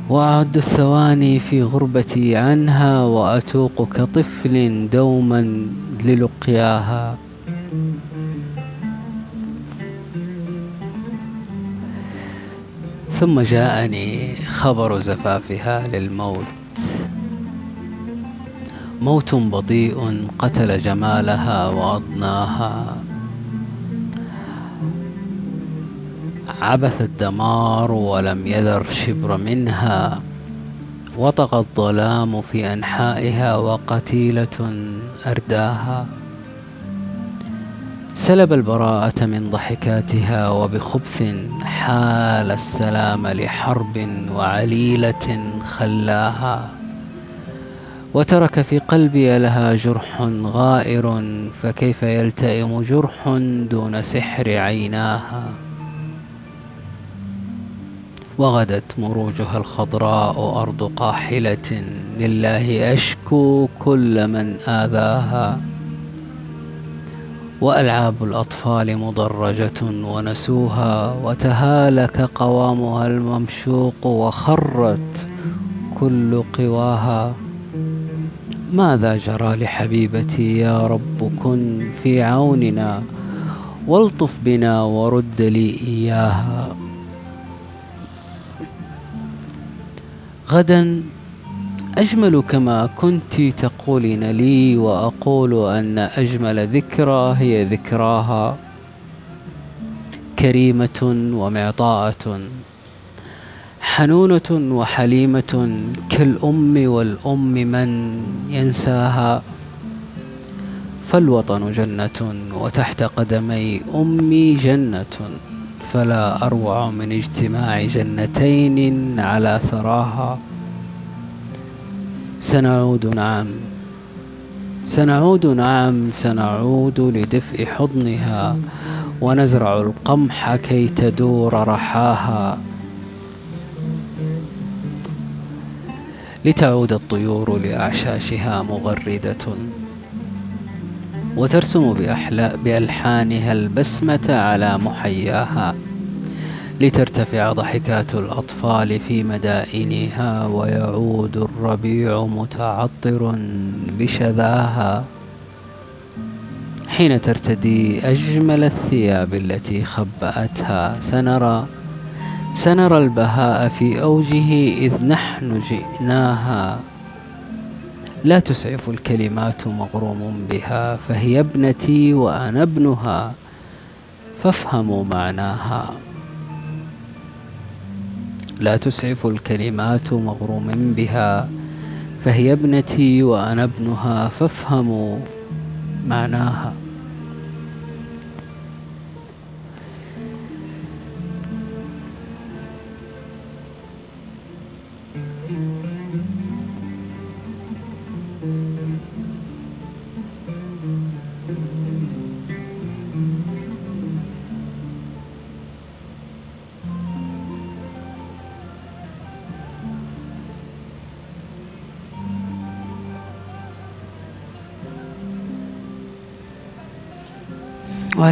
وأعد الثواني في غربتي عنها وأتوق كطفل دوما للقياها. ثم جاءني خبر زفافها للموت. موت بطيء قتل جمالها وأضناها. عبث الدمار ولم يذر شبر منها. وطغى الظلام في أنحائها وقتيلة أرداها. سلب البراءة من ضحكاتها وبخبث حال السلام لحرب وعليلة خلاها. وترك في قلبي لها جرح غائر فكيف يلتئم جرح دون سحر عيناها؟ وغدت مروجها الخضراء أرض قاحلة لله أشكو كل من آذاها. وألعاب الأطفال مضرجة ونسوها وتهالك قوامها الممشوق وخرت كل قواها. ماذا جرى لحبيبتي يا رب؟ كن في عوننا والطف بنا ورد لي إياها. غدا أجمل كما كنت تقولين لي وأقول أن أجمل ذكرى هي ذكراها. كريمة ومعطاءة. حنونة وحليمة كالأم والأم من ينساها. فالوطن جنة وتحت قدمي أمي جنة فلا أروع من اجتماع جنتين على ثراها. سنعود نعم سنعود نعم سنعود لدفء حضنها ونزرع القمح كي تدور رحاها. لتعود الطيور لأعشاشها مغردة. وترسم بأحلا بألحانها البسمة على محياها. لترتفع ضحكات الأطفال في مدائنها ويعود الربيع متعطر بشذاها. حين ترتدي أجمل الثياب التي خبأتها سنرى سنرى البهاء في أوجه إذ نحن جئناها. لا تسعف الكلمات مغروم بها فهي ابنتي وأنا ابنها فافهموا معناها. لا تسعف الكلمات مغروم بها فهي ابنتي وأنا ابنها فافهموا معناها.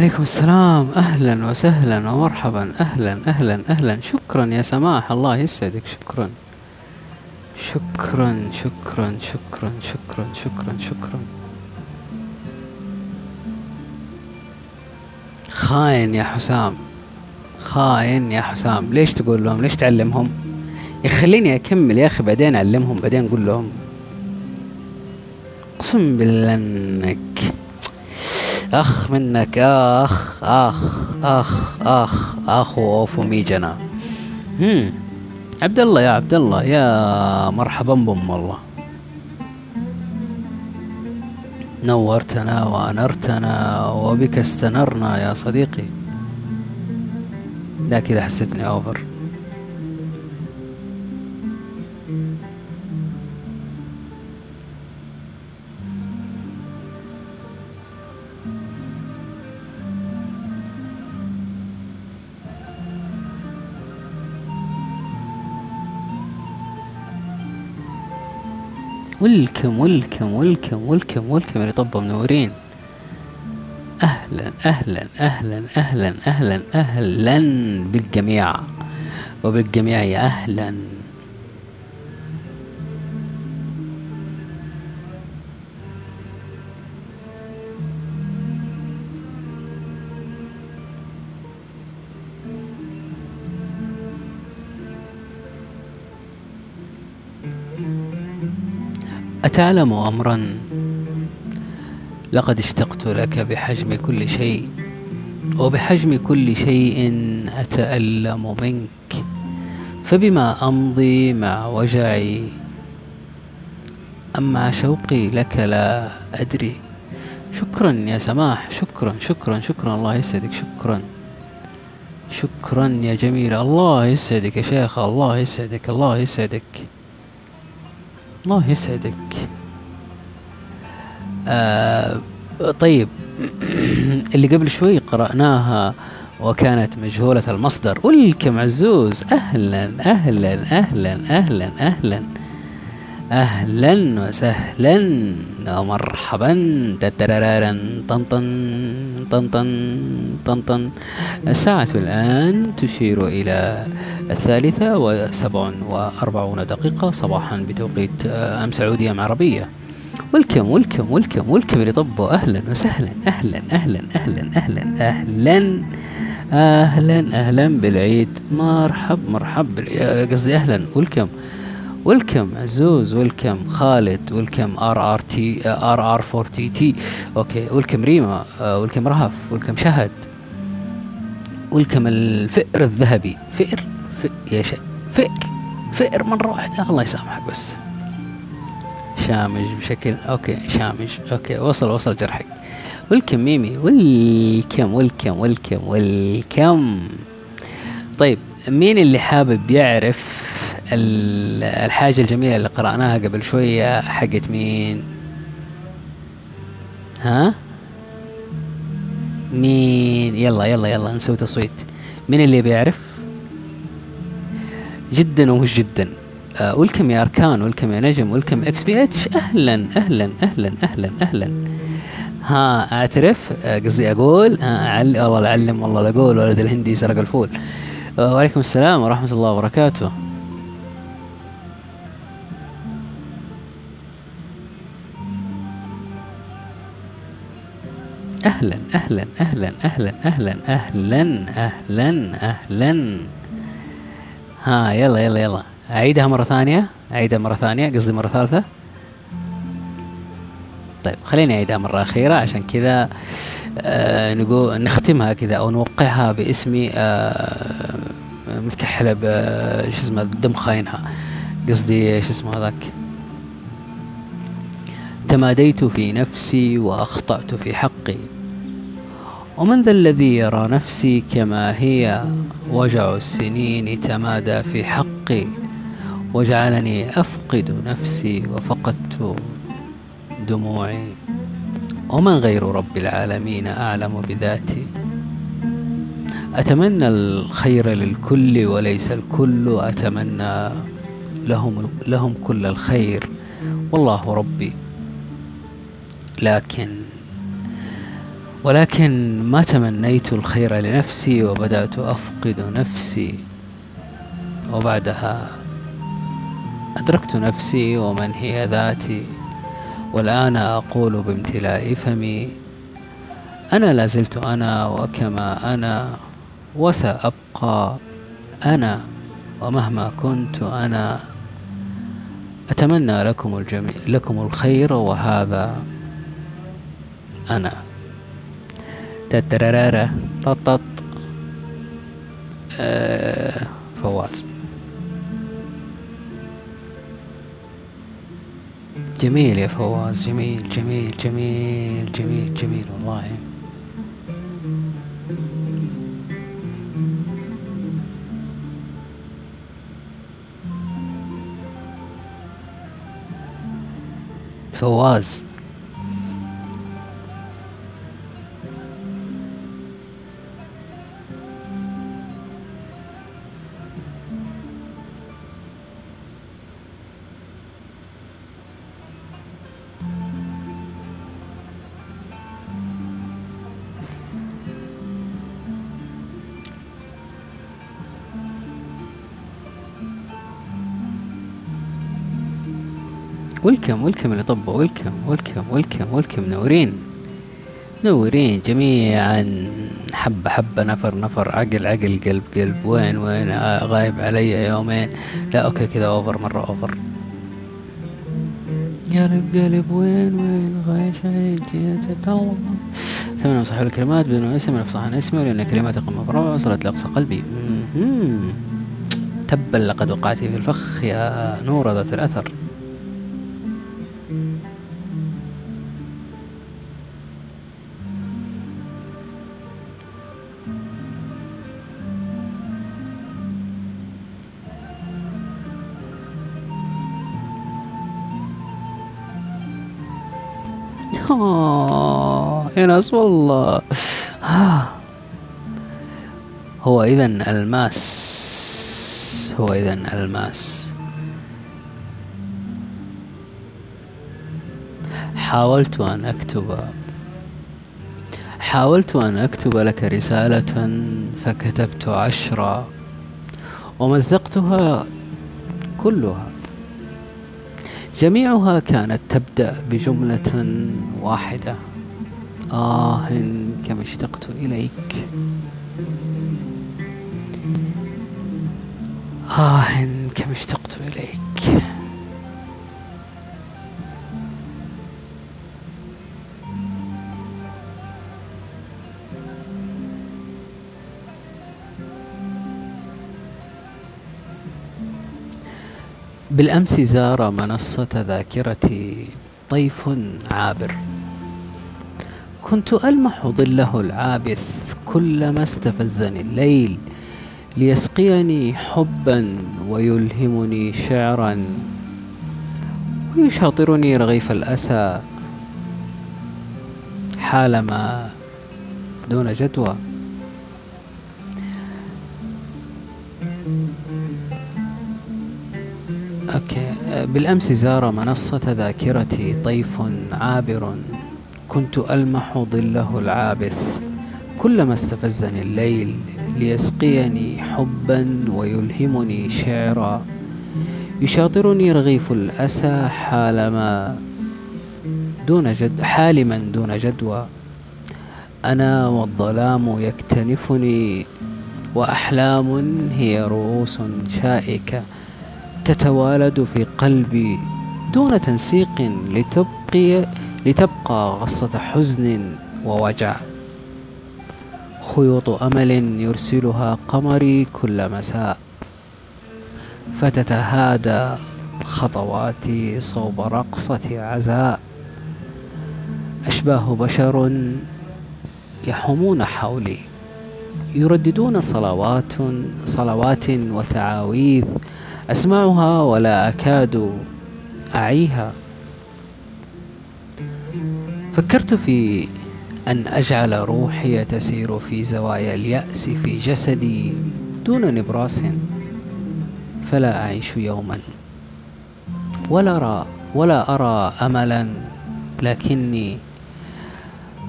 وعليكم السلام. أهلا وسهلا ومرحبا. أهلا أهلا أهلا. شكرا يا سماح الله يسعدك. شكرا. شكرا شكرا شكرا شكرا شكرا شكرا. خاين يا حسام. خاين يا حسام. ليش تقول لهم؟ ليش تعلمهم؟ يخليني أكمل يا أخي بعدين أعلمهم بعدين أقول لهم. أقسم بالله إنك أخ منك أخ أخ أخ أخ اخو اوفو ميجنا. هم. عبد الله يا عبد الله يا مرحبا بم والله نورتنا وأنرتنا وبك استنرنا يا صديقي. لا كذا حسيتني أوفر. ولكم ولكم ولكم ولكم ولكم اللي طبوا منورين. أهلا أهلا أهلا أهلا أهلا أهلا بالجميع. وبالجميع يا أهلا. أتعلم أمرا. لقد اشتقت لك بحجم كل شيء وبحجم كل شيء أتألم منك. فبما أمضي مع وجعي أم مع شوقي لك لا أدري. شكرا يا سماح شكرا شكرا شكرا. الله يسعدك شكرا. شكرا يا جميل. الله يسعدك يا شيخ الله يسعدك الله يسعدك. الله يسعدك. آه طيب [clears throat] اللي قبل شوي قرأناها وكانت مجهولة المصدر. ولكم عزوز أهلا أهلا أهلا أهلا أهلا. أهلا وسهلا ومرحبا. تترارن طنطن طنطن طنطن الساعة الآن تشير إلى الثالثة وسبع وأربعون دقيقة. صباحا بتوقيت أم سعودية أم عربية welcome welcome welcome welcome اللي طبوا أهلا وسهلا أهلا أهلا أهلا أهلا أهلا أهلا أهلا بالعيد. مرحب مرحب قصدي أهلا. welcome welcome عزوز welcome خالد welcome RRT RR 4 TT okay welcome ريما welcome رهف welcome شهد welcome الفئر الذهبي. فئر؟ فئر يا فئر فئر مرة واحدة. الله يسامحك بس. شامج بشكل okay شامج. okay وصل وصل جرحك. welcome ميمي. welcome welcome welcome welcome طيب مين اللي حابب يعرف الحاجة الجميلة اللي قرأناها قبل شوية حقت مين؟ ها؟ مين؟ يلا يلا يلا نسوي تصويت. مين اللي بيعرف؟ جدا ومش جدا. آه welcome يا أركان welcome يا نجم welcome XBH أهلا أهلا أهلا أهلا أهلا. ها أعترف؟ آه، قصدي أقول ها أعل... والله العلم والله لا أقول ولد الهندي سرق الفول. آه، وعليكم السلام ورحمة الله وبركاته. أهلا أهلا أهلا أهلا أهلا أهلا أهلا أهلا. ها يلا يلا يلا. أعيدها مرة ثانية أعيدها مرة ثانية قصدي مرة ثالثة. طيب خليني أعيدها مرة أخيرة عشان كذا آه نقول نختمها كذا أو نوقعها باسمي آه متكحلة ب شو اسمه دم خاينها. قصدي شو اسمه هذاك؟ تماديت في نفسي وأخطأت في حقي. ومن ذا الذي يرى نفسي كما هي وجع السنين تمادى في حقي وجعلني أفقد نفسي وفقدت دموعي. ومن غير رب العالمين أعلم بذاتي. أتمنى الخير للكل وليس الكل أتمنى لهم لهم كل الخير. والله ربي لكن ولكن ما تمنيت الخير لنفسي وبدأت أفقد نفسي. وبعدها أدركت نفسي ومن هي ذاتي. والآن أقول بامتلاء فمي. أنا لازلت أنا وكما أنا وسأبقى أنا ومهما كنت أنا. أتمنى لكم الجميع لكم الخير وهذا أنا. تترارارا طط آه فواز جميل يا فواز جميل جميل جميل جميل جميل والله فواز ويلكم ويلكم اللي طبوا ويلكم ويلكم ويلكم ويلكم منورين منورين جميعا. حبة حبة نفر نفر. عقل عقل قلب قلب. وين وين؟ آه، غايب علي يومين. لا أوكي كذا أوفر مرة أوفر. قلب قلب. وين وين؟ غايش علي. جيت الله ثمن صحيح الكلمات بدون اسم افصح عن اسمي ولان كلماتي قمة بربع وصلت لأقصى قلبي. تبا لقد وقعت في الفخ يا نور ذات الأثر. الماس والله. آه. هو اذا ألماس. هو اذا ألماس. حاولت أن أكتب. حاولت أن أكتب لك رسالة فكتبت عشرة. ومزقتها كلها. جميعها كانت تبدأ بجملة واحدة. آه كم اشتقت إليك؟ آه كم اشتقت إليك؟ بالأمس زار منصة ذاكرتي طيف عابر. كنت ألمح ظله العابث كلما استفزني الليل ليسقيني حبا ويلهمني شعرا ويشاطرني رغيف الأسى حالما دون جدوى. أوكي بالأمس زار منصة ذاكرتي طيف عابر. كنت ألمح ظله العابث كلما استفزني الليل ليسقيني حبا ويلهمني شعرا. يشاطرني رغيف الأسى حالما دون جد حالما دون جدوى. أنا والظلام يكتنفني وأحلام هي رؤوس شائكة تتوالد في قلبي دون تنسيق لتبقي لتبقى غصة حزن ووجع. خيوط أمل يرسلها قمري كل مساء. فتتهادى خطواتي صوب رقصة عزاء. أشباه بشر يحومون حولي. يرددون صلوات صلوات وتعاويذ. أسمعها ولا أكاد أعيها. فكرت في أن أجعل روحي تسير في زوايا اليأس في جسدي دون نبراس فلا أعيش يوما. ولا أرى ولا أرى أملا لكني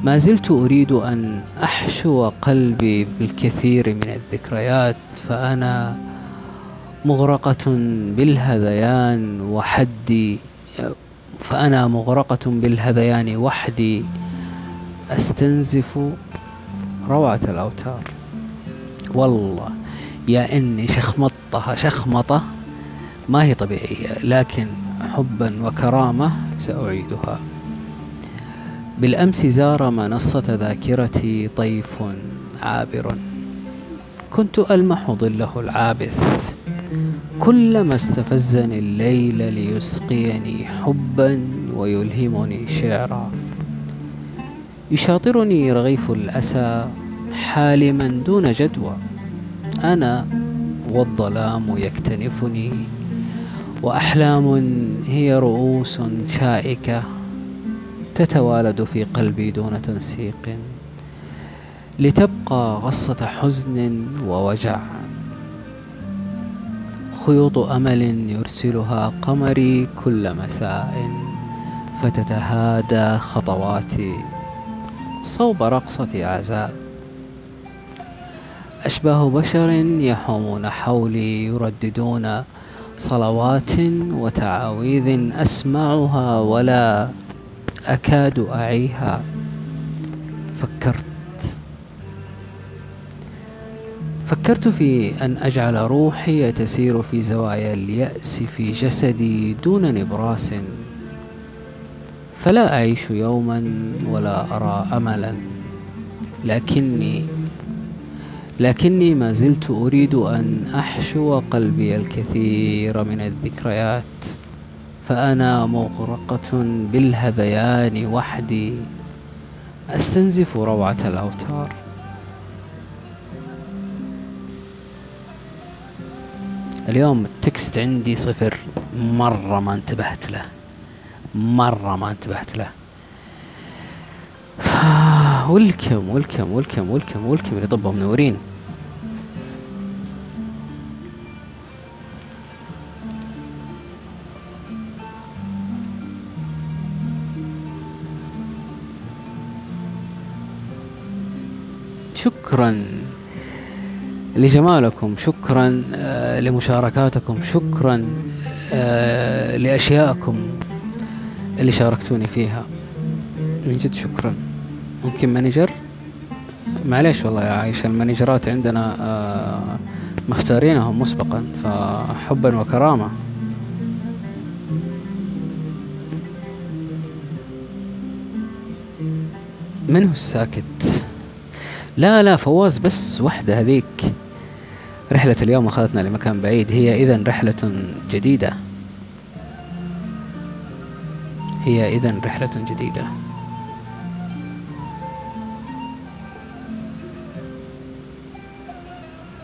ما زلت أريد أن أحشو قلبي بالكثير من الذكريات فأنا مغرقة بالهذيان وحدي فأنا مغرقة بالهذيان وحدي أستنزف روعة الأوتار. والله يا إني شخمطتها شخمطة. ما هي طبيعية لكن حبا وكرامة سأعيدها. بالأمس زار منصة ذاكرتي طيف عابر. كنت ألمح ظله العابث. كلما استفزني الليل ليسقيني حبا ويلهمني شعرا. يشاطرني رغيف الأسى حالما دون جدوى. أنا والظلام يكتنفني وأحلام هي رؤوس شائكة تتوالد في قلبي دون تنسيق. لتبقى غصة حزن ووجع. خيوط أمل يرسلها قمري كل مساء فتتهادى خطواتي صوب رقصة عزاء. أشباه بشر يحومون حولي يرددون صلوات وتعاويذ أسمعها ولا أكاد أعيها. فكرت فكرت في أن أجعل روحي تسير في زوايا اليأس في جسدي دون نبراس. فلا أعيش يوما ولا أرى أملا. لكني لكني ما زلت أريد أن أحشو قلبي الكثير من الذكريات. فأنا مغرقة بالهذيان وحدي. أستنزف روعة الأوتار. اليوم التكست عندي صفر. مرة ما انتبهت له. مرة ما انتبهت له. ولكم ولكم ولكم ولكم ولكم اللي طبوا منورين شكرا. لجمالكم شكرا آه، لمشاركاتكم شكرا آه، لأشياءكم اللي شاركتوني فيها. من جد شكرا. ممكن manager؟ معليش والله يا عايشة ال managerات عندنا آه، مختارينهم مسبقا فحبا وكرامة. من هو الساكت؟ لا لا فواز بس وحدة هذيك. رحلة اليوم أخذتنا لمكان بعيد. هي إذا رحلة جديدة. هي إذا رحلة جديدة.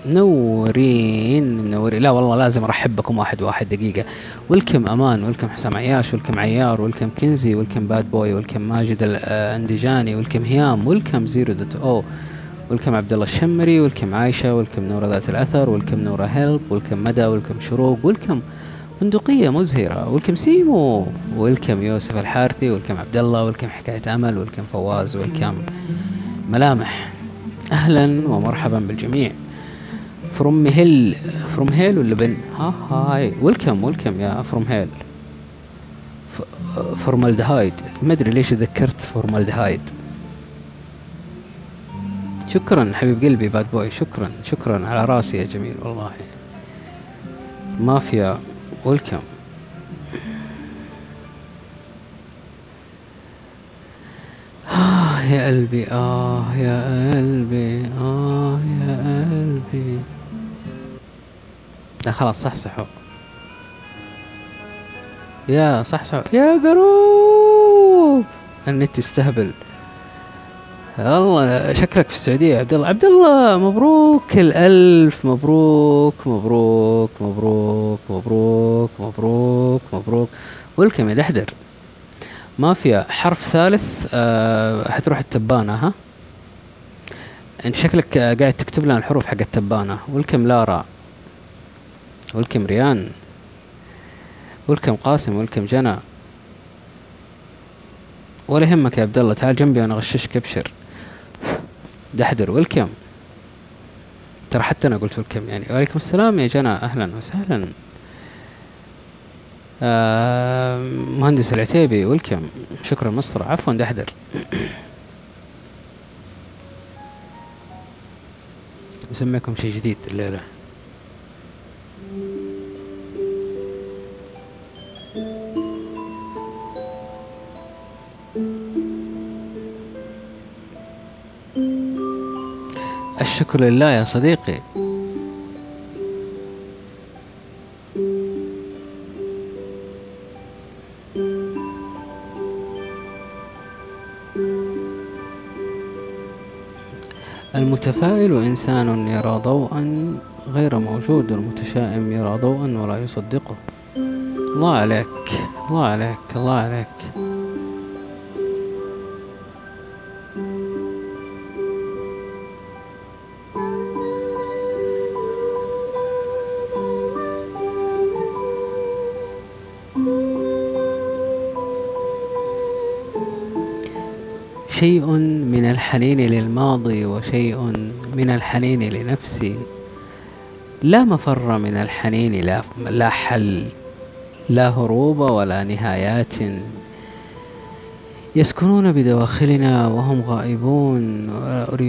منورين منورين لا والله لازم أرحب بكم واحد واحد دقيقة. welcome أمان welcome حسام عياش welcome عيار welcome كنزي welcome Bad Boy welcome ماجد الاندجاني welcome هيام welcome Zero Dot O. welcome عبد الله الشمري welcome عايشة welcome نورة ذات الأثر welcome نورة هيلب welcome مدى welcome شروق welcome بندقية مزهرة welcome سيمو welcome يوسف الحارثي welcome عبد الله welcome حكاية أمل welcome فواز welcome ملامح. أهلا ومرحبا بالجميع. From Hell From Hell ولا بن؟ ها هاي. welcome welcome يا From Hell formaldehyde ما أدري ليش ذكرت فورمالدهايد شكرا حبيب قلبي Bad Boy شكرا شكرا على رأسي يا جميل والله. مافيا welcome آه يا قلبي آه يا قلبي آه يا قلبي. لا خلاص صحصحوا. يا صحصحوا. يا قروب النت يستهبل. الله شكلك في السعودية يا عبد الله عبد الله مبروك الألف. مبروك مبروك مبروك مبروك مبروك مبروك. يا دحدر مافيا حرف ثالث. أه حتروح التبانة ها؟ أنت شكلك آه، قاعد تكتب لنا الحروف حق التبانة. ولكم لارا. ولكم ريان. ولكم قاسم. ولكم جنى. ولا يهمك يا عبد الله تعال جنبي وأنا أغششك أبشر. دحدر. ولكم ترى حتى أنا قلت ولكم يعني وعليكم السلام يا جنى. أهلا وسهلا. آه مهندس العتيبي ولكم شكرا مصر. عفوا دحدر. [coughs] مسميكم شيء جديد. الليلة الشكر لله يا صديقي. المتفائل إنسان يرى ضوءا غير موجود والمتشائم يرى ضوءا ولا يصدقه. الله عليك الله عليك الله عليك. شيء من الحنين للماضي وشيء من الحنين لنفسي. لا مفر من الحنين لا, لا حل لا هروب ولا نهايات. يسكنون بدواخلنا وهم غائبون.